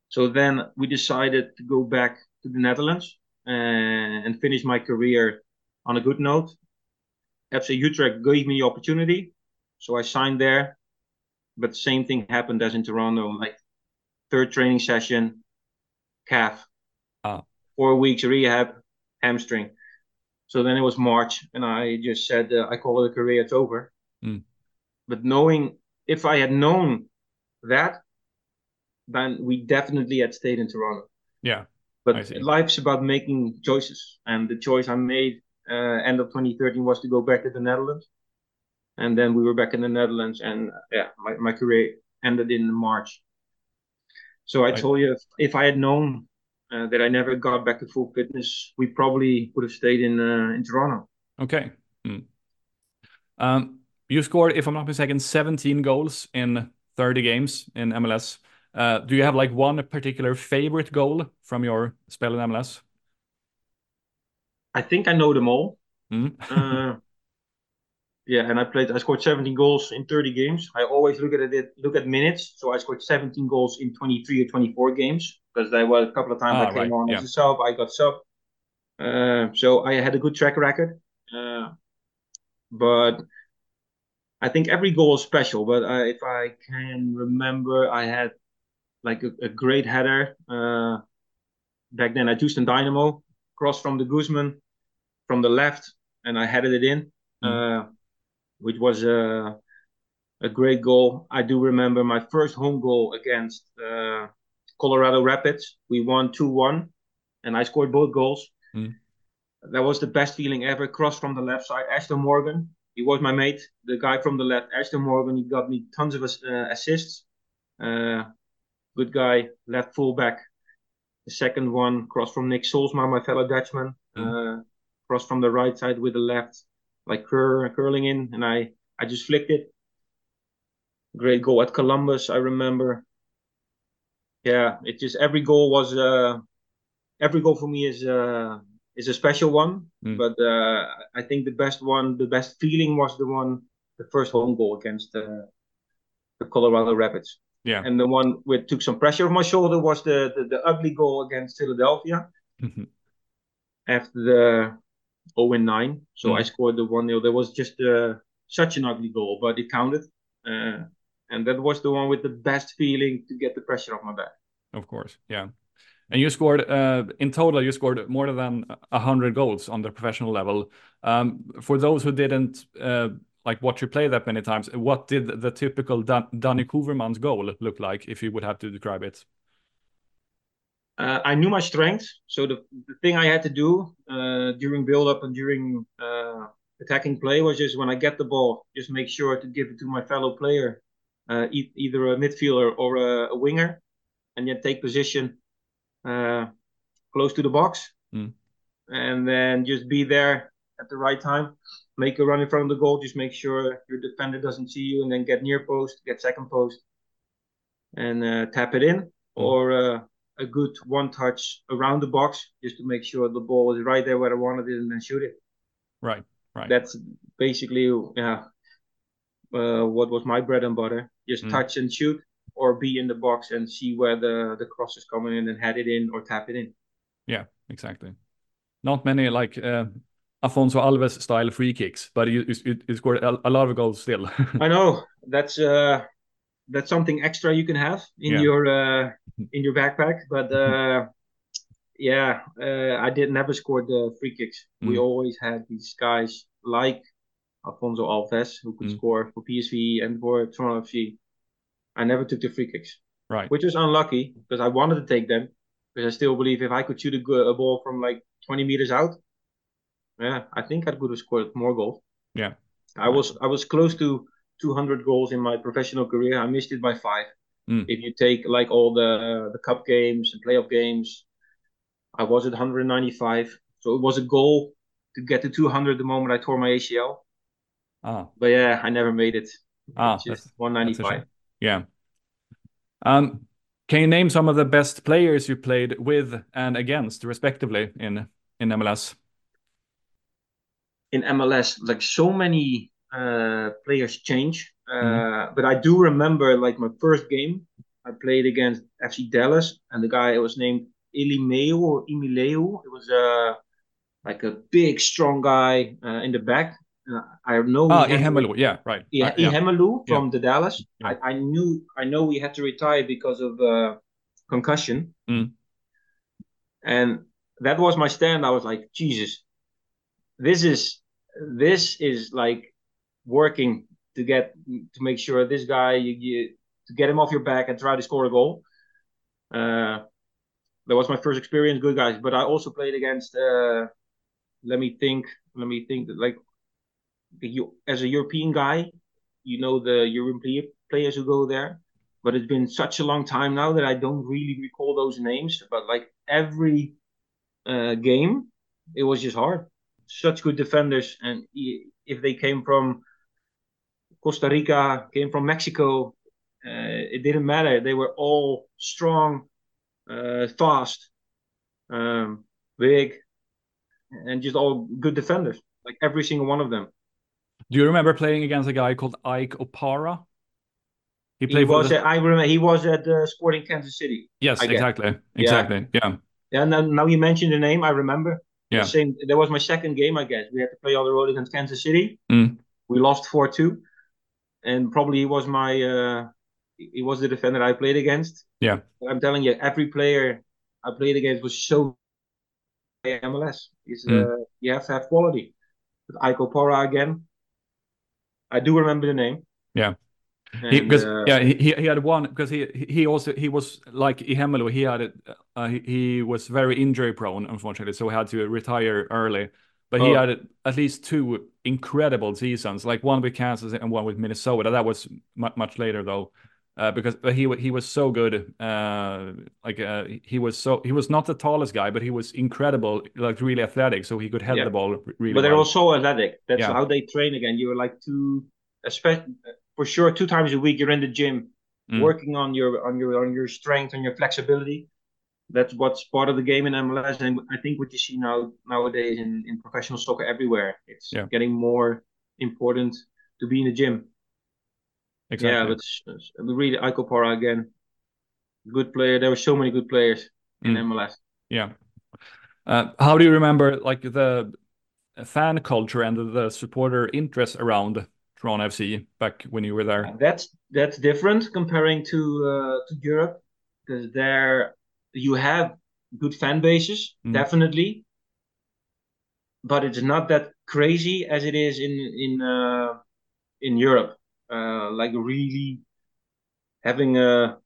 so then we decided to go back to the Netherlands and finish my career on a good note. FC Utrecht gave me the opportunity, so I signed there. But the same thing happened as in Toronto. Like third training session, calf, ah. four weeks rehab, hamstring. So then it was March, and I just said uh, I call it a career. It's over. Mm. But knowing if I had known that, then we definitely had stayed in Toronto. Yeah. But life's about making choices, and the choice I made uh, end of 2013 was to go back to the Netherlands, and then we were back in the Netherlands, and uh, yeah, my, my career ended in March. So I told you if, if I had known uh, that I never got back to full fitness, we probably would have stayed in uh, in Toronto. Okay. Mm. Um, you scored, if I'm not mistaken, 17 goals in 30 games in MLS. Uh, do you have like one particular favorite goal from your spell in MLS? I think I know them all. Mm. yeah, and I played. I scored 17 goals in 30 games. I always look at it, look at minutes. So I scored 17 goals in 23 or 24 games because there were a couple of times ah, I came right. on yeah. as a sub. I got sub. Uh, so I had a good track record. Uh, but I think every goal is special. But uh, if I can remember, I had like a, a great header. Uh, back then at Houston Dynamo, cross from the Guzman from the left, and I headed it in, mm. Which was a, a great goal. I do remember my first home goal against uh, Colorado Rapids. We won 2 1, and I scored both goals. Mm. That was the best feeling ever. Cross from the left side, Ashtone Morgan. He was my mate, the guy from the left, Ashtone Morgan. He got me tons of uh, assists. Uh, good guy, left fullback. The second one, cross from Nick Soolsma, my fellow Dutchman, mm. uh, cross from the right side with the left, like cur- curling in, and I I just flicked it. Great goal at Columbus, I remember. Yeah, it just every goal was uh, every goal for me is uh, is a special one. Mm. But uh, I think the best one, the best feeling was the one, the first home goal against uh, the Colorado Rapids. Yeah. And the one which took some pressure off my shoulder was the the, the ugly goal against Philadelphia. Mm-hmm. After the 0 and 9. So mm. I scored the 1 0. There was just uh, such an ugly goal, but it counted. Uh, and that was the one with the best feeling to get the pressure off my back. Of course, yeah. And you scored uh, in total. You scored more than hundred goals on the professional level. Um, for those who didn't uh, like watch you play that many times, what did the typical Dan- Danny Koevermans goal look like if you would have to describe it? Uh, I knew my strengths, so the, the thing I had to do uh, during build up and during uh, attacking play was just when I get the ball, just make sure to give it to my fellow player, uh, e- either a midfielder or a, a, winger, and then take position uh, close to the box, mm. and then just be there at the right time, make a run in front of the goal, just make sure your defender doesn't see you, and then get near post, get second post, and uh, tap it in, mm. or a good one touch around the box just to make sure the ball is right there where I wanted it and then shoot it. Right, right. That's basically yeah, uh, what was my bread and butter. Just mm. touch and shoot, or be in the box and see where the the cross is coming in and head it in or tap it in. Yeah, exactly. Not many like uh, Afonso Alves style free kicks, but you you, you scored a, a, lot of goals still. I know that's uh that's something extra you can have in yeah. your uh, in your backpack. But uh, yeah, uh, I did never score the free kicks. Mm. We always had these guys like Alfonso Alves who could mm. score for PSV and for Toronto FC. I never took the free kicks, right? Which was unlucky because I wanted to take them because I still believe if I could shoot a, a ball from like 20 meters out, yeah, I think I could have scored more goals. Yeah, I was I was close to 200 goals in my professional career. I missed it by five. Mm. If you take like all the the cup games and playoff games, I was at 195. So it was a goal to get to 200 the moment I tore my ACL. Ah. But yeah, I never made it. Ah, just 195. yeah. Um, can you name some of the best players you played with and against, respectively, in in MLS? In MLS, like so many uh, players change. Mm-hmm. But I do remember like my first game, I played against FC Dallas, and the guy was named Ilimeu or Imileu. It was uh, like a big, strong guy uh, in the back. Uh, I know. Ah, Ihemelu, yeah, right. Yeah, right, Ihemelu yeah. from the Dallas. Yeah. I, I, knew, I know we had to retire because of uh, concussion, mm. and that was my stand. I was like, Jesus, this is this is like working to get to make sure this guy you, you to get him off your back and try to score a goal. Uh, that was my first experience, good guys. But I also played against. Uh, let me think. Let me think. Like you, as a European guy, you know the European players who go there. But it's been such a long time now that I don't really recall those names. But like every uh, game, it was just hard. Such good defenders, and if they came from Costa Rica, came from Mexico. Uh, it didn't matter. They were all strong, uh, fast, um, big, and just all good defenders. Like every single one of them. Do you remember playing against a guy called Ike Opara? He played. He was. The... At, I remember. He was at uh, Sporting Kansas City. Yes, exactly. Exactly. Yeah. Yeah. Now, now you mentioned the name. I remember. Yeah. Same. That was my second game. I guess we had to play on the road against Kansas City. Mm. We lost four two and probably he was my uh, he was the defender I played against. Yeah, but I'm telling you, every player I played against was so MLS. Is mm. uh, you have to have quality. But Ike Opara again, I do remember the name. Yeah. he, because uh, yeah he, he had one because he he also he was like Ihemelu he had it uh, he, he was very injury prone unfortunately so he had to retire early but oh. he had at least two incredible seasons, like one with Kansas and one with Minnesota. That was much later though, uh, because he he was so good. Uh, like uh, he was so he was not the tallest guy, but he was incredible, like really athletic, so he could head yeah. the ball really. But they're well. also athletic. That's yeah. how they train again. You're like two, especially for sure, two times a week. You're in the gym, mm. working on your on your on your strength and your flexibility that's what's part of the game in MLS, and I think what you see now nowadays in, in professional soccer everywhere, it's yeah. getting more important to be in the gym. Exactly. Yeah, but we read Ike Opara again, good player. There were so many good players in mm. MLS. Yeah. Uh, how do you remember like the fan culture and the, the supporter interest around Toronto FC back when you were there? That's that's different comparing to uh, to Europe because there you have good fan bases, mm. definitely, but it's not that crazy as it is in in uh, in Europe. Uh, like really having a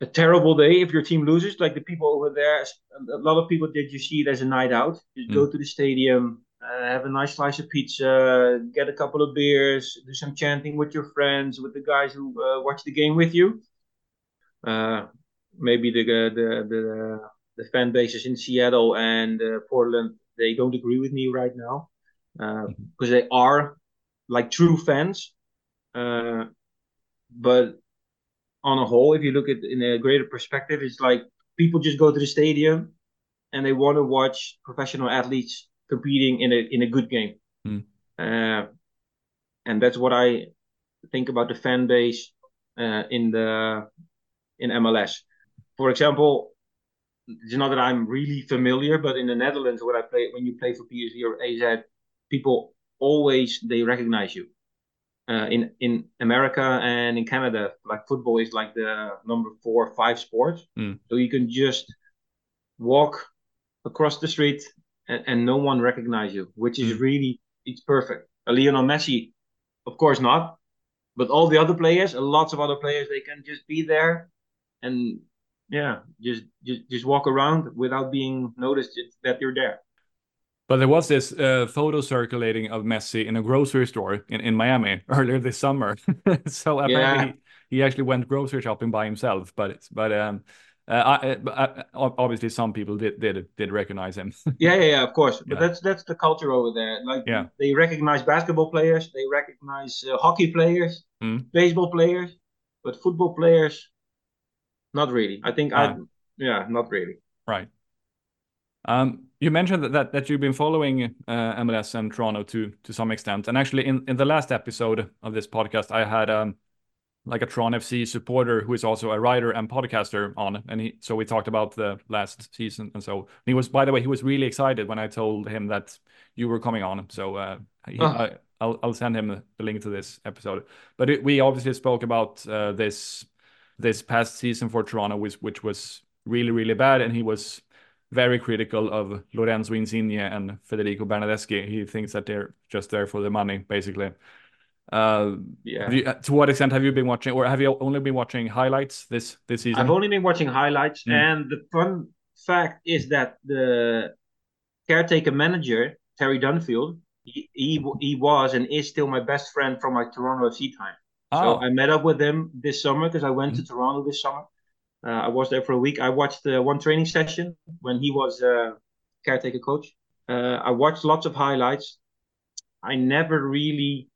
a terrible day if your team loses. Like the people over there, a lot of people did you see it as a night out. Just mm. go to the stadium, uh, have a nice slice of pizza, get a couple of beers, do some chanting with your friends, with the guys who uh, watch the game with you. Uh, maybe the, the the the fan bases in Seattle and uh, Portland they don't agree with me right now because uh, mm-hmm. they are like true fans. Uh, but on a whole, if you look at in a greater perspective, it's like people just go to the stadium and they want to watch professional athletes competing in a in a good game. Mm. Uh, and that's what I think about the fan base uh, in the in MLS. For example, it's not that I'm really familiar, but in the Netherlands, when I play when you play for PSV or AZ, people always they recognize you uh, in in America and in Canada, like football is like the number four, five sport. Mm. So you can just walk across the street and, and no one recognize you, which is mm. really it's perfect. A Lionel Messi, of course not, but all the other players, a lots of other players, they can just be there and yeah, just just just walk around without being noticed that you're there. But there was this uh, photo circulating of Messi in a grocery store in, in Miami earlier this summer. so apparently he, he, actually went grocery shopping by himself. But it's, but um, uh, I, uh, obviously some people did did did recognize him. yeah, yeah, yeah, of course. But yeah. that's that's the culture over there. Like yeah. they recognize basketball players, they recognize uh, hockey players, mm. baseball players, but football players, not really. I think I, yeah, not really. Right. Um, you mentioned that, that, that you've been following uh, MLS and Toronto to to some extent, and actually in, in the last episode of this podcast, I had um like a Toronto FC supporter who is also a writer and podcaster on, and he so we talked about the last season, and so he was by the way he was really excited when I told him that you were coming on, so uh, he, oh. I, I'll I'll send him the link to this episode, but it, we obviously spoke about uh, this this past season for Toronto, which which was really really bad, and he was very critical of Lorenzo Insigne and Federico Bernardeschi. He thinks that they're just there for the money, basically. Uh, yeah. You, to what extent have you been watching, or have you only been watching highlights this this season? I've only been watching highlights, mm. and the fun fact is that the caretaker manager Terry Dunfield, he, he, he was and is still my best friend from my Toronto FC time. Oh. So I met up with him this summer because I went mm. to Toronto this summer. Uh, I was there for a week. I watched uh, one training session when he was uh, caretaker coach. Uh, I watched lots of highlights. I never really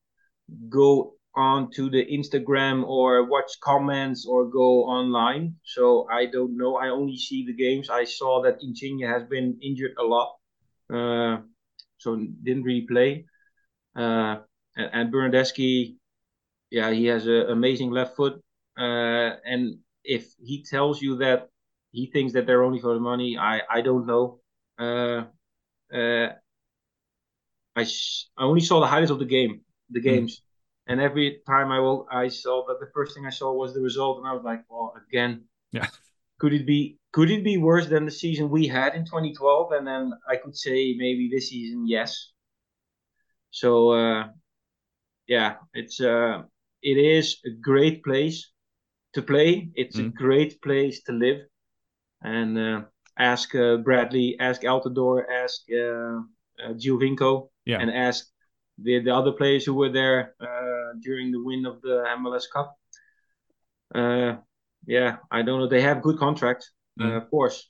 go on to the Instagram or watch comments or go online. So I don't know. I only see the games. I saw that Insigne has been injured a lot, uh, so didn't really play. Uh, and, and Bernardeschi, yeah, he has an amazing left foot, uh, and if he tells you that he thinks that they're only for the money, I I don't know. Uh, uh, I I only saw the highlights of the game, the hmm. games, mm. and every time I will, I saw that the first thing I saw was the result, and I was like, well, again, yeah. Could it be could it be worse than the season we had in 2012? And then I could say maybe this season, yes. So uh, yeah, it's uh, it is a great place to play. It's mm. a great place to live. And uh, ask uh, Bradley, ask Altidore, ask uh, uh, Giovinco, yeah. and ask the, the other players who were there uh, during the win of the MLS Cup. Uh, yeah, I don't know. They have good contracts, mm. of course.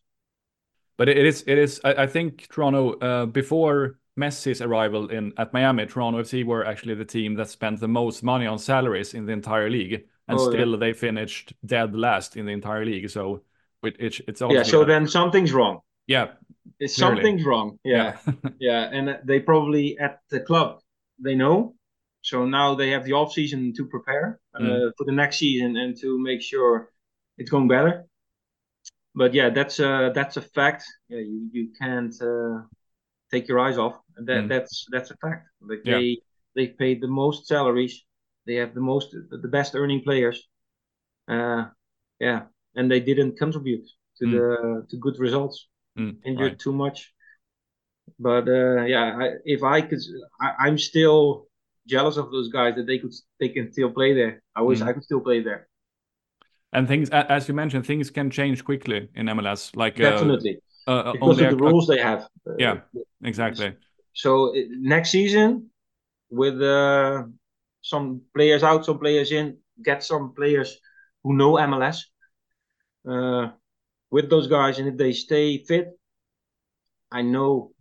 But it is, it is. I, I think Toronto uh, before Messi's arrival in at Miami, Toronto FC were actually the team that spent the most money on salaries in the entire league and oh, still yeah. they finished dead last in the entire league. So it, it it's yeah. So then something's wrong. Yeah, it's something's wrong. Yeah, yeah. yeah, and they probably at the club they know. So now they have the off season to prepare uh, mm. for the next season and to make sure it's going better. But yeah, that's a that's a fact. Yeah, you you can't uh, take your eyes off. And that mm. that's that's a fact. Like yeah. they they paid the most salaries. They have the most the best earning players. Uh, yeah, and they didn't contribute to mm. the to good results. Mm, Injured right. too much. But uh, yeah, I, if I could, I, am still jealous of those guys that they could they can still play there. I wish mm. I could still play there. And things, as you mentioned, things can change quickly in MLS. Like uh, definitely uh, uh because of the rules they have. Uh, yeah, exactly. So next season, with uh, some players out, some players in, get some players who know MLS uh, with those guys, and if they stay fit, I know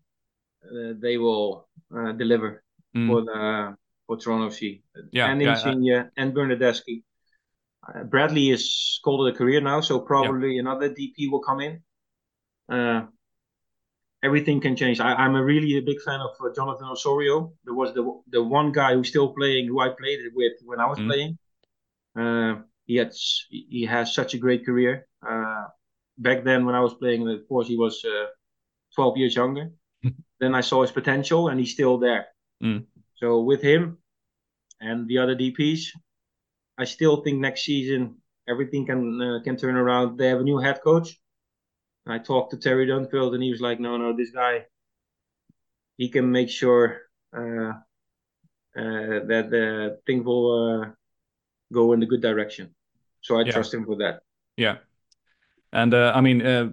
uh, they will uh, deliver mm. for the for Toronto FC. Yeah, and Insigne yeah, and Bernardeschi. Uh, Bradley is called it a career now, so probably yeah. another DP will come in. Uh, everything can change. I, am a really a big fan of uh, Jonathan Osorio. There was the the one guy who's still playing, who I played with when I was mm. playing. Uh, he had he has such a great career. Uh, back then, when I was playing, of course, he was uh, 12 years younger. then I saw his potential, and he's still there. Mm. So with him and the other DPs, I still think next season everything can uh, can turn around. They have a new head coach. I talked to Terry Dunfield, and he was like, "No, no, this guy, he can make sure uh, uh, that the thing will uh, go in the good direction." So I yeah. trust him for that. Yeah, and uh, I mean, uh,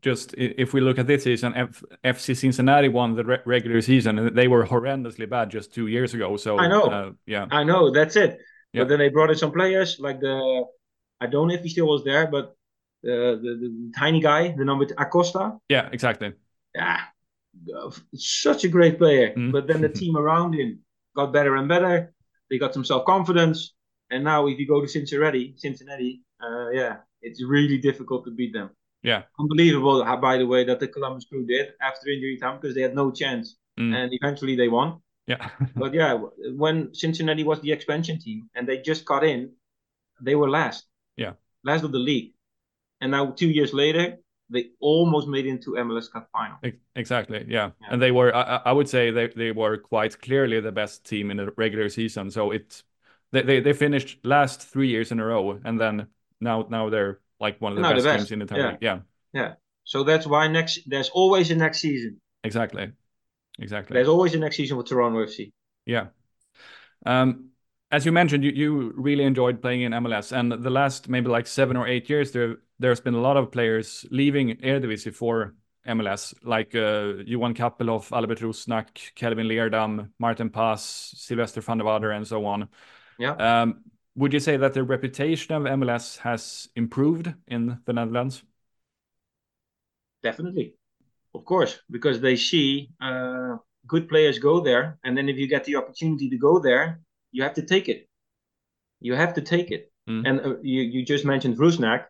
just if we look at this season, F- FC Cincinnati won the re- regular season, and they were horrendously bad just two years ago. So I know, uh, yeah, I know. That's it. Yeah. But then they brought in some players like the I don't know if he still was there, but the, the, the tiny guy, the number Acosta. Yeah, exactly. Yeah, such a great player. Mm. But then the team around him got better and better. They got some self confidence, and now if you go to Cincinnati, Cincinnati, uh, yeah, it's really difficult to beat them. Yeah, unbelievable. By the way, that the Columbus Crew did after injury time because they had no chance, mm. and eventually they won. Yeah, but yeah, when Cincinnati was the expansion team and they just got in, they were last. Yeah, last of the league and now two years later they almost made it into MLS Cup final. Exactly, yeah. yeah. And they were, I, I, would say, they, they were quite clearly the best team in the regular season. So it's they, they, they finished last three years in a row, and then now now they're like one of the, best, the best, teams in the tournament. Yeah. yeah, yeah. So that's why next there's always a next season. Exactly, exactly. There's always a next season with Toronto FC. Yeah. Um, as you mentioned, you, you really enjoyed playing in MLS, and the last maybe like seven or eight years, there there's been a lot of players leaving Eredivisie for MLS, like uh, Johan Kappelhof, Albert Rusnak, Kelvin Leerdam, Martin Pass, Sylvester van der Water, and so on. Yeah. Um, would you say that the reputation of MLS has improved in the Netherlands? Definitely, of course, because they see uh, good players go there, and then if you get the opportunity to go there, you have to take it. You have to take it. Mm. And uh, you you just mentioned Rusnak.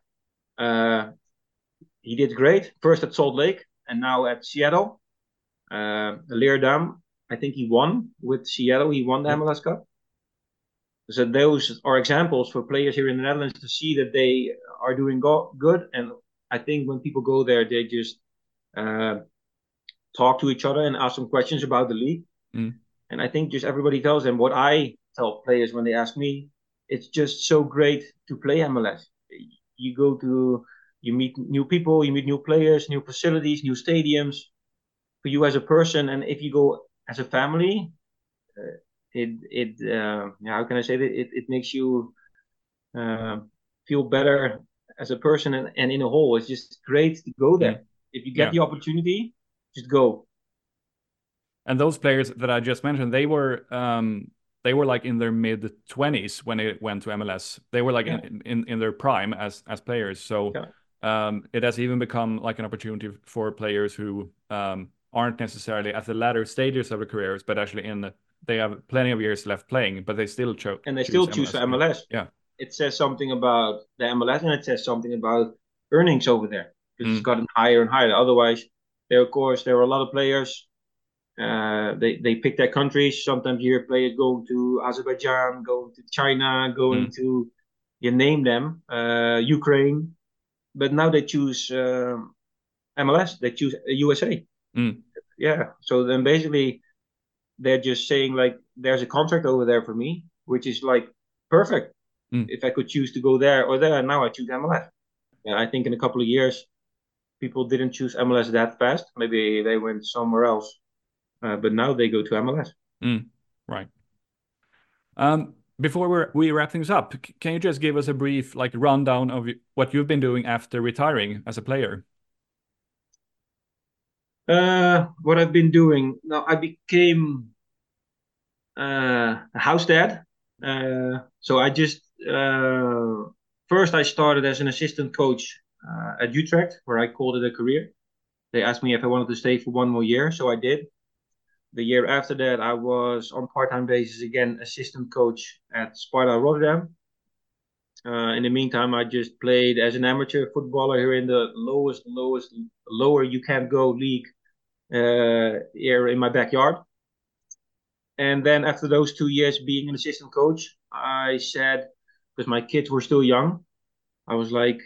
Uh, he did great first at Salt Lake and now at Seattle. Uh, Leerdam, I think he won with Seattle. He won the MLS Cup. So those are examples for players here in the Netherlands to see that they are doing go- good. And I think when people go there, they just uh, talk to each other and ask some questions about the league. Mm. And I think just everybody tells them what I tell players when they ask me. It's just so great to play MLS you go to you meet new people, you meet new players, new facilities, new stadiums. For you as a person, and if you go as a family, uh, it it uh, how can I say that it it makes you uh, feel better as a person and, and in a whole. It's just great to go there. Yeah. If you get yeah. the opportunity, just go. And those players that I just mentioned, they were um, they were like in their mid 20s when it went to MLS. They were like yeah. in, in, in their prime as as players. So yeah. um, it has even become like an opportunity for players who um, aren't necessarily at the latter stages of their careers, but actually in the, they have plenty of years left playing, but they still chose and they still choose MLS. MLS. Yeah, it says something about the MLS and it says something about earnings over there because mm. it's gotten higher and higher. Otherwise, there of course there were a lot of players uh, they they pick their countries. Sometimes you hear players going to Azerbaijan, going to China, going mm. to you name them, uh, Ukraine. But now they choose uh, MLS. They choose USA. Mm. yeah. So then basically, they're just saying like, there's a contract over there for me, which is like perfect. Mm. If I could choose to go there or there, now I choose MLS. And I think in a couple of years, people didn't choose MLS that fast. Maybe they went somewhere else, uh, but now they go to MLS. Mm. Right. Um, before we we wrap things up, can you just give us a brief like rundown of what you've been doing after retiring as a player? Uh, what I've been doing now, I became uh, a house dad. Uh, so I just uh, first I started as an assistant coach uh, at Utrecht, where I called it a career. They asked me if I wanted to stay for one more year, so I did. The year after that, I was on part-time basis again, assistant coach at Sparta Rotterdam. Uh, in the meantime, I just played as an amateur footballer here in the lowest, lowest, lower you can go league uh, here in my backyard. And then after those two years being an assistant coach, I said, because my kids were still young, I was like,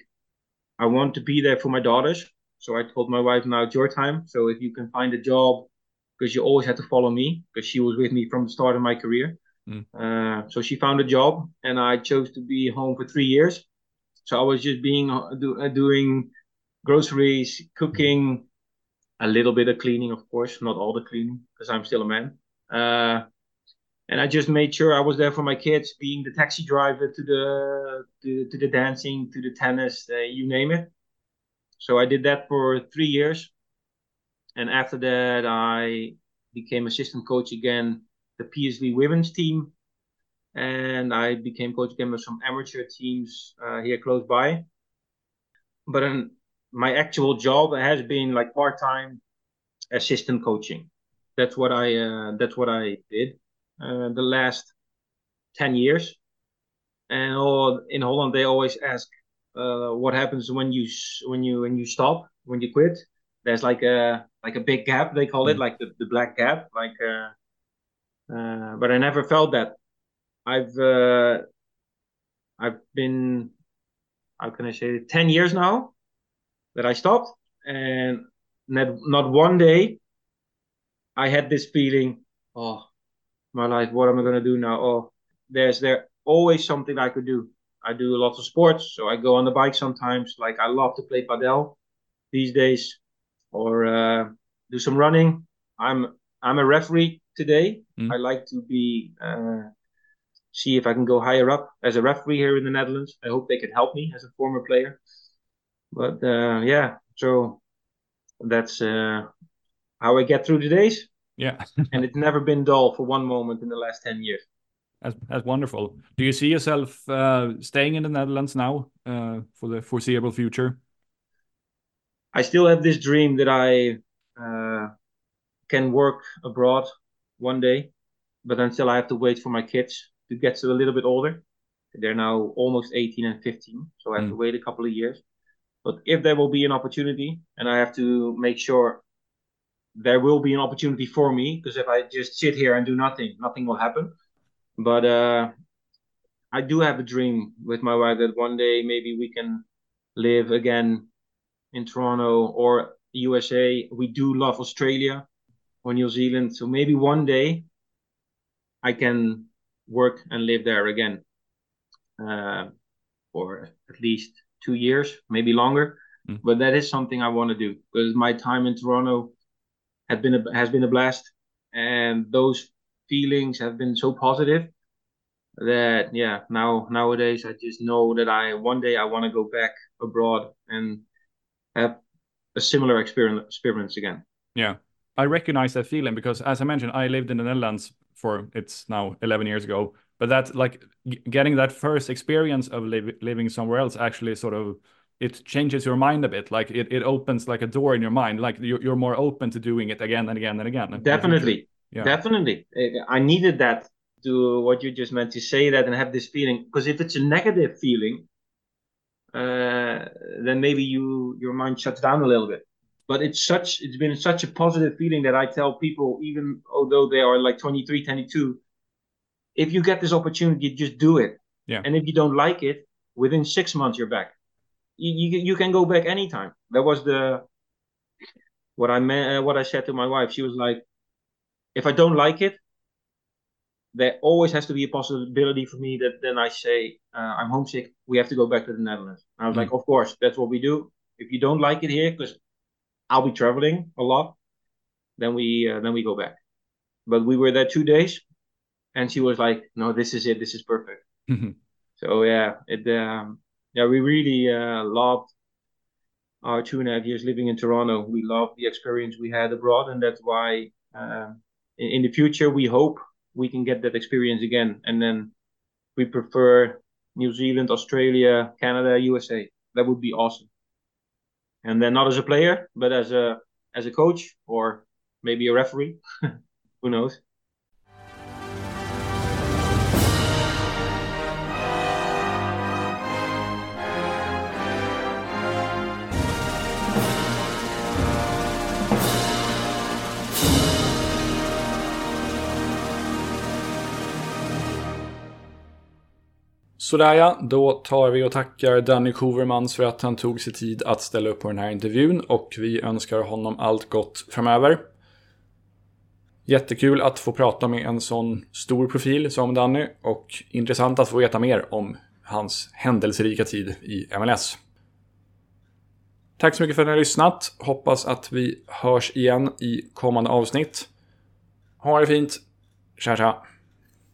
I want to be there for my daughters. So I told my wife, now it's your time. So if you can find a job, because you always had to follow me, because she was with me from the start of my career. Mm. Uh, so she found a job, and I chose to be home for three years. So I was just being uh, do, uh, doing groceries, cooking, a little bit of cleaning, of course, not all the cleaning, because I'm still a man. Uh, and I just made sure I was there for my kids, being the taxi driver to the to, to the dancing, to the tennis, uh, you name it. So I did that for three years, and after that I became assistant coach again, the PSV women's team, and I became coach again with some amateur teams uh, here close by. But then my actual job has been like part time assistant coaching. That's what I uh, that's what I did uh, the last 10 years. And all, in Holland, they always ask uh, what happens when you when you when you stop when you quit. There's like a like a big gap they call it, mm. like the, the black gap. Like, uh, uh, but I never felt that. I've uh, I've been how can I say it, 10 years now that I stopped, and not not one day I had this feeling. Oh, my life. What am I gonna do now? Oh, there's there always something I could do. I do a lot of sports, so I go on the bike sometimes. Like I love to play padel these days, or uh, do some running. I'm I'm a referee today. Mm. I like to be uh, see if I can go higher up as a referee here in the Netherlands. I hope they can help me as a former player. But uh, yeah, so that's uh, how I get through the days. Yeah. and it's never been dull for one moment in the last 10 years. That's, that's wonderful. Do you see yourself uh, staying in the Netherlands now uh, for the foreseeable future? I still have this dream that I uh, can work abroad one day, but until I have to wait for my kids to get to a little bit older. They're now almost 18 and 15, so I have mm. to wait a couple of years. But if there will be an opportunity, and I have to make sure there will be an opportunity for me because if I just sit here and do nothing, nothing will happen. But uh, I do have a dream with my wife that one day maybe we can live again in Toronto or USA. We do love Australia or New Zealand, so maybe one day I can work and live there again uh, for at least two years, maybe longer. Mm. But that is something I want to do because my time in Toronto had been a, has been a blast, and those feelings have been so positive that yeah now nowadays I just know that I one day I want to go back abroad and have a similar experience experience again. Yeah, I recognize that feeling because as I mentioned, I lived in the Netherlands for it's now 11 years ago. But that like getting that first experience of li living somewhere else actually sort of it changes your mind a bit like it, it opens like a door in your mind like you're, you're more open to doing it again and again and again definitely yeah. definitely i needed that to what you just meant to say that and have this feeling because if it's a negative feeling uh, then maybe you your mind shuts down a little bit. But it's such it's been such a positive feeling that i tell people even although they are like 23 22 if you get this opportunity just do it. Yeah. And if you don't like it within six months you're back. You, you, you can go back anytime. That was the what I meant, what I said to my wife, she was like, if I don't like it, there always has to be a possibility for me that then I say uh, I'm homesick. We have to go back to the Netherlands. And I was mm. like, of course, that's what we do. If you don't like it here, because I'll be traveling a lot, then we uh, then we go back. But we were there two days, and she was like, no, this is it. This is perfect. Mm-hmm. So yeah, it um, yeah we really uh, loved our two and a half years living in Toronto. We loved the experience we had abroad, and that's why uh, in, in the future we hope we can get that experience again. And then we prefer New Zealand, Australia, Canada, USA. That would be awesome. And then not as a player, but as a as a coach or maybe a referee. Who knows? Sådär ja, då tar vi och tackar Danny Kovermans för att han tog sig tid att ställa upp på den här intervjun och vi önskar honom allt gott framöver. Jättekul att få prata med en sån stor profil som Danny och intressant att få veta mer om hans händelserika tid i MLS. Tack så mycket för att ni har lyssnat. Hoppas att vi hörs igen i kommande avsnitt. Ha det fint. Tja tja.